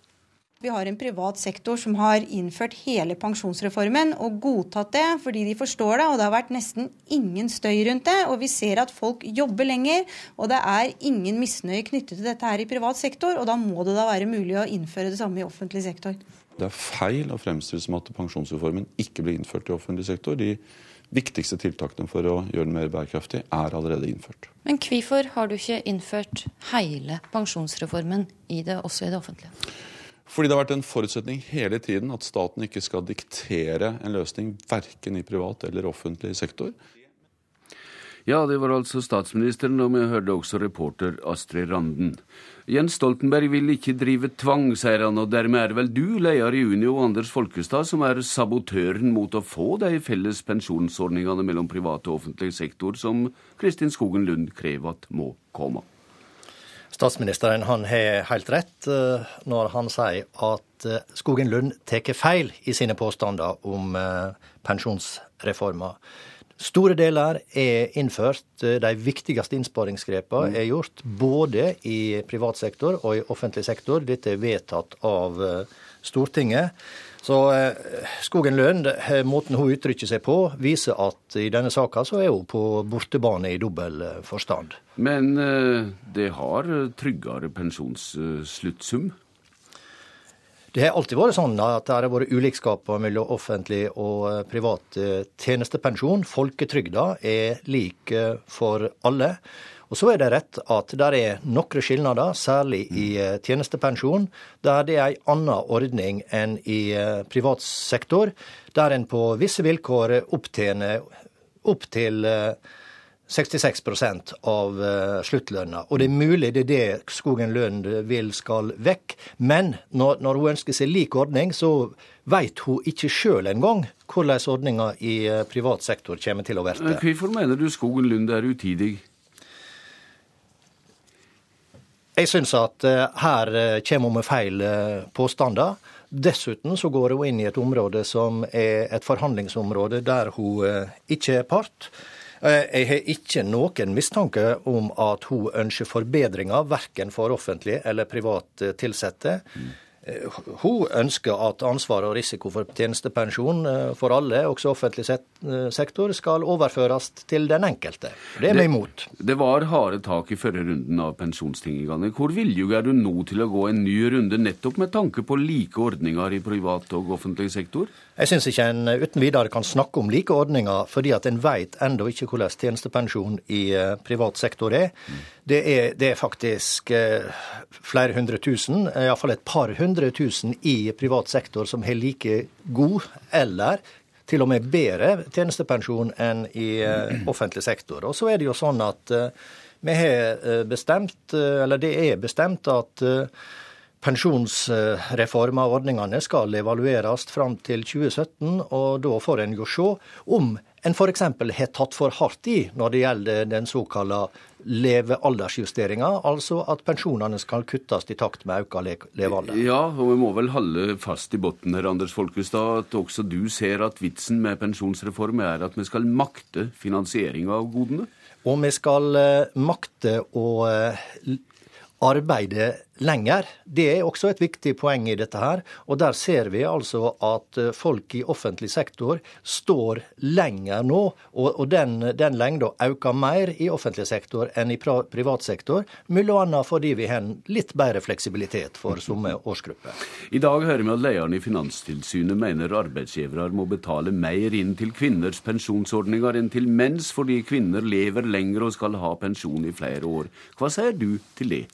S53: Vi har en privat sektor som har innført hele pensjonsreformen og godtatt det fordi de forstår det. Og det har vært nesten ingen støy rundt det. Og vi ser at folk jobber lenger. Og det er ingen misnøye knyttet til dette her i privat sektor. Og da må det da være mulig å innføre det samme i offentlig sektor.
S54: Det er feil å fremstille som at pensjonsreformen ikke ble innført i offentlig sektor. De viktigste tiltakene for å gjøre den mer bærekraftig er allerede innført.
S55: Men hvorfor har du ikke innført hele pensjonsreformen i det, også i det offentlige?
S54: Fordi det har vært en forutsetning hele tiden at staten ikke skal diktere en løsning verken i privat eller offentlig sektor.
S4: Ja, det var altså statsministeren, og vi hørte også reporter Astrid Randen. Jens Stoltenberg vil ikke drive tvang, sier han, og dermed er det vel du, leder i Unio, Anders Folkestad, som er sabotøren mot å få de felles pensjonsordningene mellom privat og offentlig sektor som Kristin Skogen Lund krever at må komme.
S42: Statsministeren han har helt rett eh, når han sier at eh, Skogen Lund tar feil i sine påstander om eh, pensjonsreforma. Store deler er innført. De viktigste innsparingsgrepene mm. er gjort både i privat sektor og i offentlig sektor. Dette er vedtatt av Stortinget. Så Skogen Lund, måten hun uttrykker seg på, viser at i denne saka så er hun på bortebane i dobbel forstand.
S4: Men eh, det har tryggere pensjonssluttsum?
S42: Det har alltid vært sånn at det har vært ulikskaper mellom offentlig og eh, privat eh, tjenestepensjon. Folketrygda er lik for alle. Og så er det rett at det er noen skilnader, særlig i tjenestepensjon, der det er en annen ordning enn i privat sektor, der en på visse vilkår opptjener opp til 66% av uh, sluttlønna. Og det er mulig det er det Skogen Lund vil skal vekk. Men når, når hun ønsker seg lik ordning, så veit hun ikke sjøl engang hvordan ordninga i privat sektor kommer til å verte.
S4: Hvorfor mener du Skogen Lund er utidig?
S42: Jeg syns at uh, her kommer hun med feil påstander. Dessuten så går hun inn i et område som er et forhandlingsområde der hun ikke er part. Eh, jeg har ikke noen mistanke om at hun ønsker forbedringer, verken for offentlig eller privat ansatte. Mm. Eh, hun ønsker at ansvar og risiko for tjenestepensjon eh, for alle, også offentlig eh, sektor, skal overføres til den enkelte. Det er vi imot.
S4: Det var harde tak i førre runden av pensjonstingene. Hvor villig er du nå til å gå en ny runde, nettopp med tanke på like ordninger i privat og offentlig sektor?
S42: Jeg syns ikke en uten videre kan snakke om like ordninger, fordi at en veit ennå ikke hvordan tjenestepensjon i privat sektor er. Mm. Det er, det er faktisk eh, flere hundre tusen, iallfall et par hundre tusen i privat sektor som har like god eller til og med bedre tjenestepensjon enn i eh, offentlig sektor. Og så er det jo sånn at eh, vi har bestemt, eller det er bestemt, at Pensjonsreformen av ordningene skal evalueres fram til 2017, og da får en jo se om en f.eks. har tatt for hardt i når det gjelder den såkalte levealdersjusteringa, altså at pensjonene skal kuttes i takt med økt levealder.
S4: Ja, og vi må vel holde fast i bunnen her, Anders Folkestad, at også du ser at vitsen med pensjonsreform er at vi skal makte finansieringa av godene?
S42: Og vi skal eh, makte å eh, arbeide lenger. Det er også et viktig poeng i dette her. Og der ser vi altså at eh, folk i offentlig sektor står lenger nå. Og, og den, den lengda øker mer i offentlig sektor enn i privat sektor. Bl.a. fordi vi har litt bedre fleksibilitet for somme årsgrupper.
S4: I dag hører vi at lederen i Finanstilsynet mener arbeidsgivere må betale mer inn til kvinners pensjonsordninger enn til menns, fordi kvinner lever lenger og skal ha pensjon i flere år. Hva sier du til det?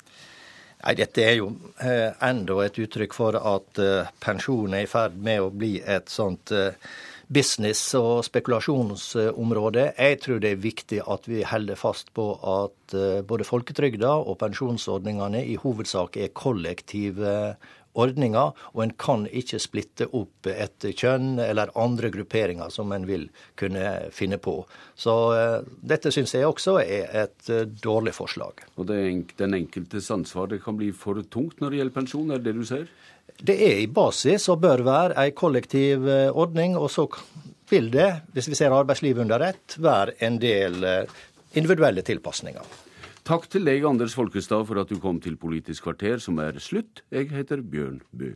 S42: Nei, Dette er jo eh, enda et uttrykk for at eh, pensjon er i ferd med å bli et sånt eh, business- og spekulasjonsområde. Jeg tror det er viktig at vi holder fast på at eh, både folketrygda og pensjonsordningene i hovedsak er kollektive ordninger, og en kan ikke splitte opp etter kjønn eller andre grupperinger som en vil kunne finne på. Så uh, dette syns jeg også er et uh, dårlig forslag.
S4: Og det er den enkeltes ansvar det kan bli for tungt når det gjelder pensjon, er det det du ser?
S42: Det er i basis og bør være ei kollektiv uh, ordning, og så vil det, hvis vi ser arbeidslivet under ett, være en del individuelle tilpasninger.
S4: Takk til deg, Anders Folkestad, for at du kom til Politisk kvarter, som er slutt. Jeg heter Bjørn Bø.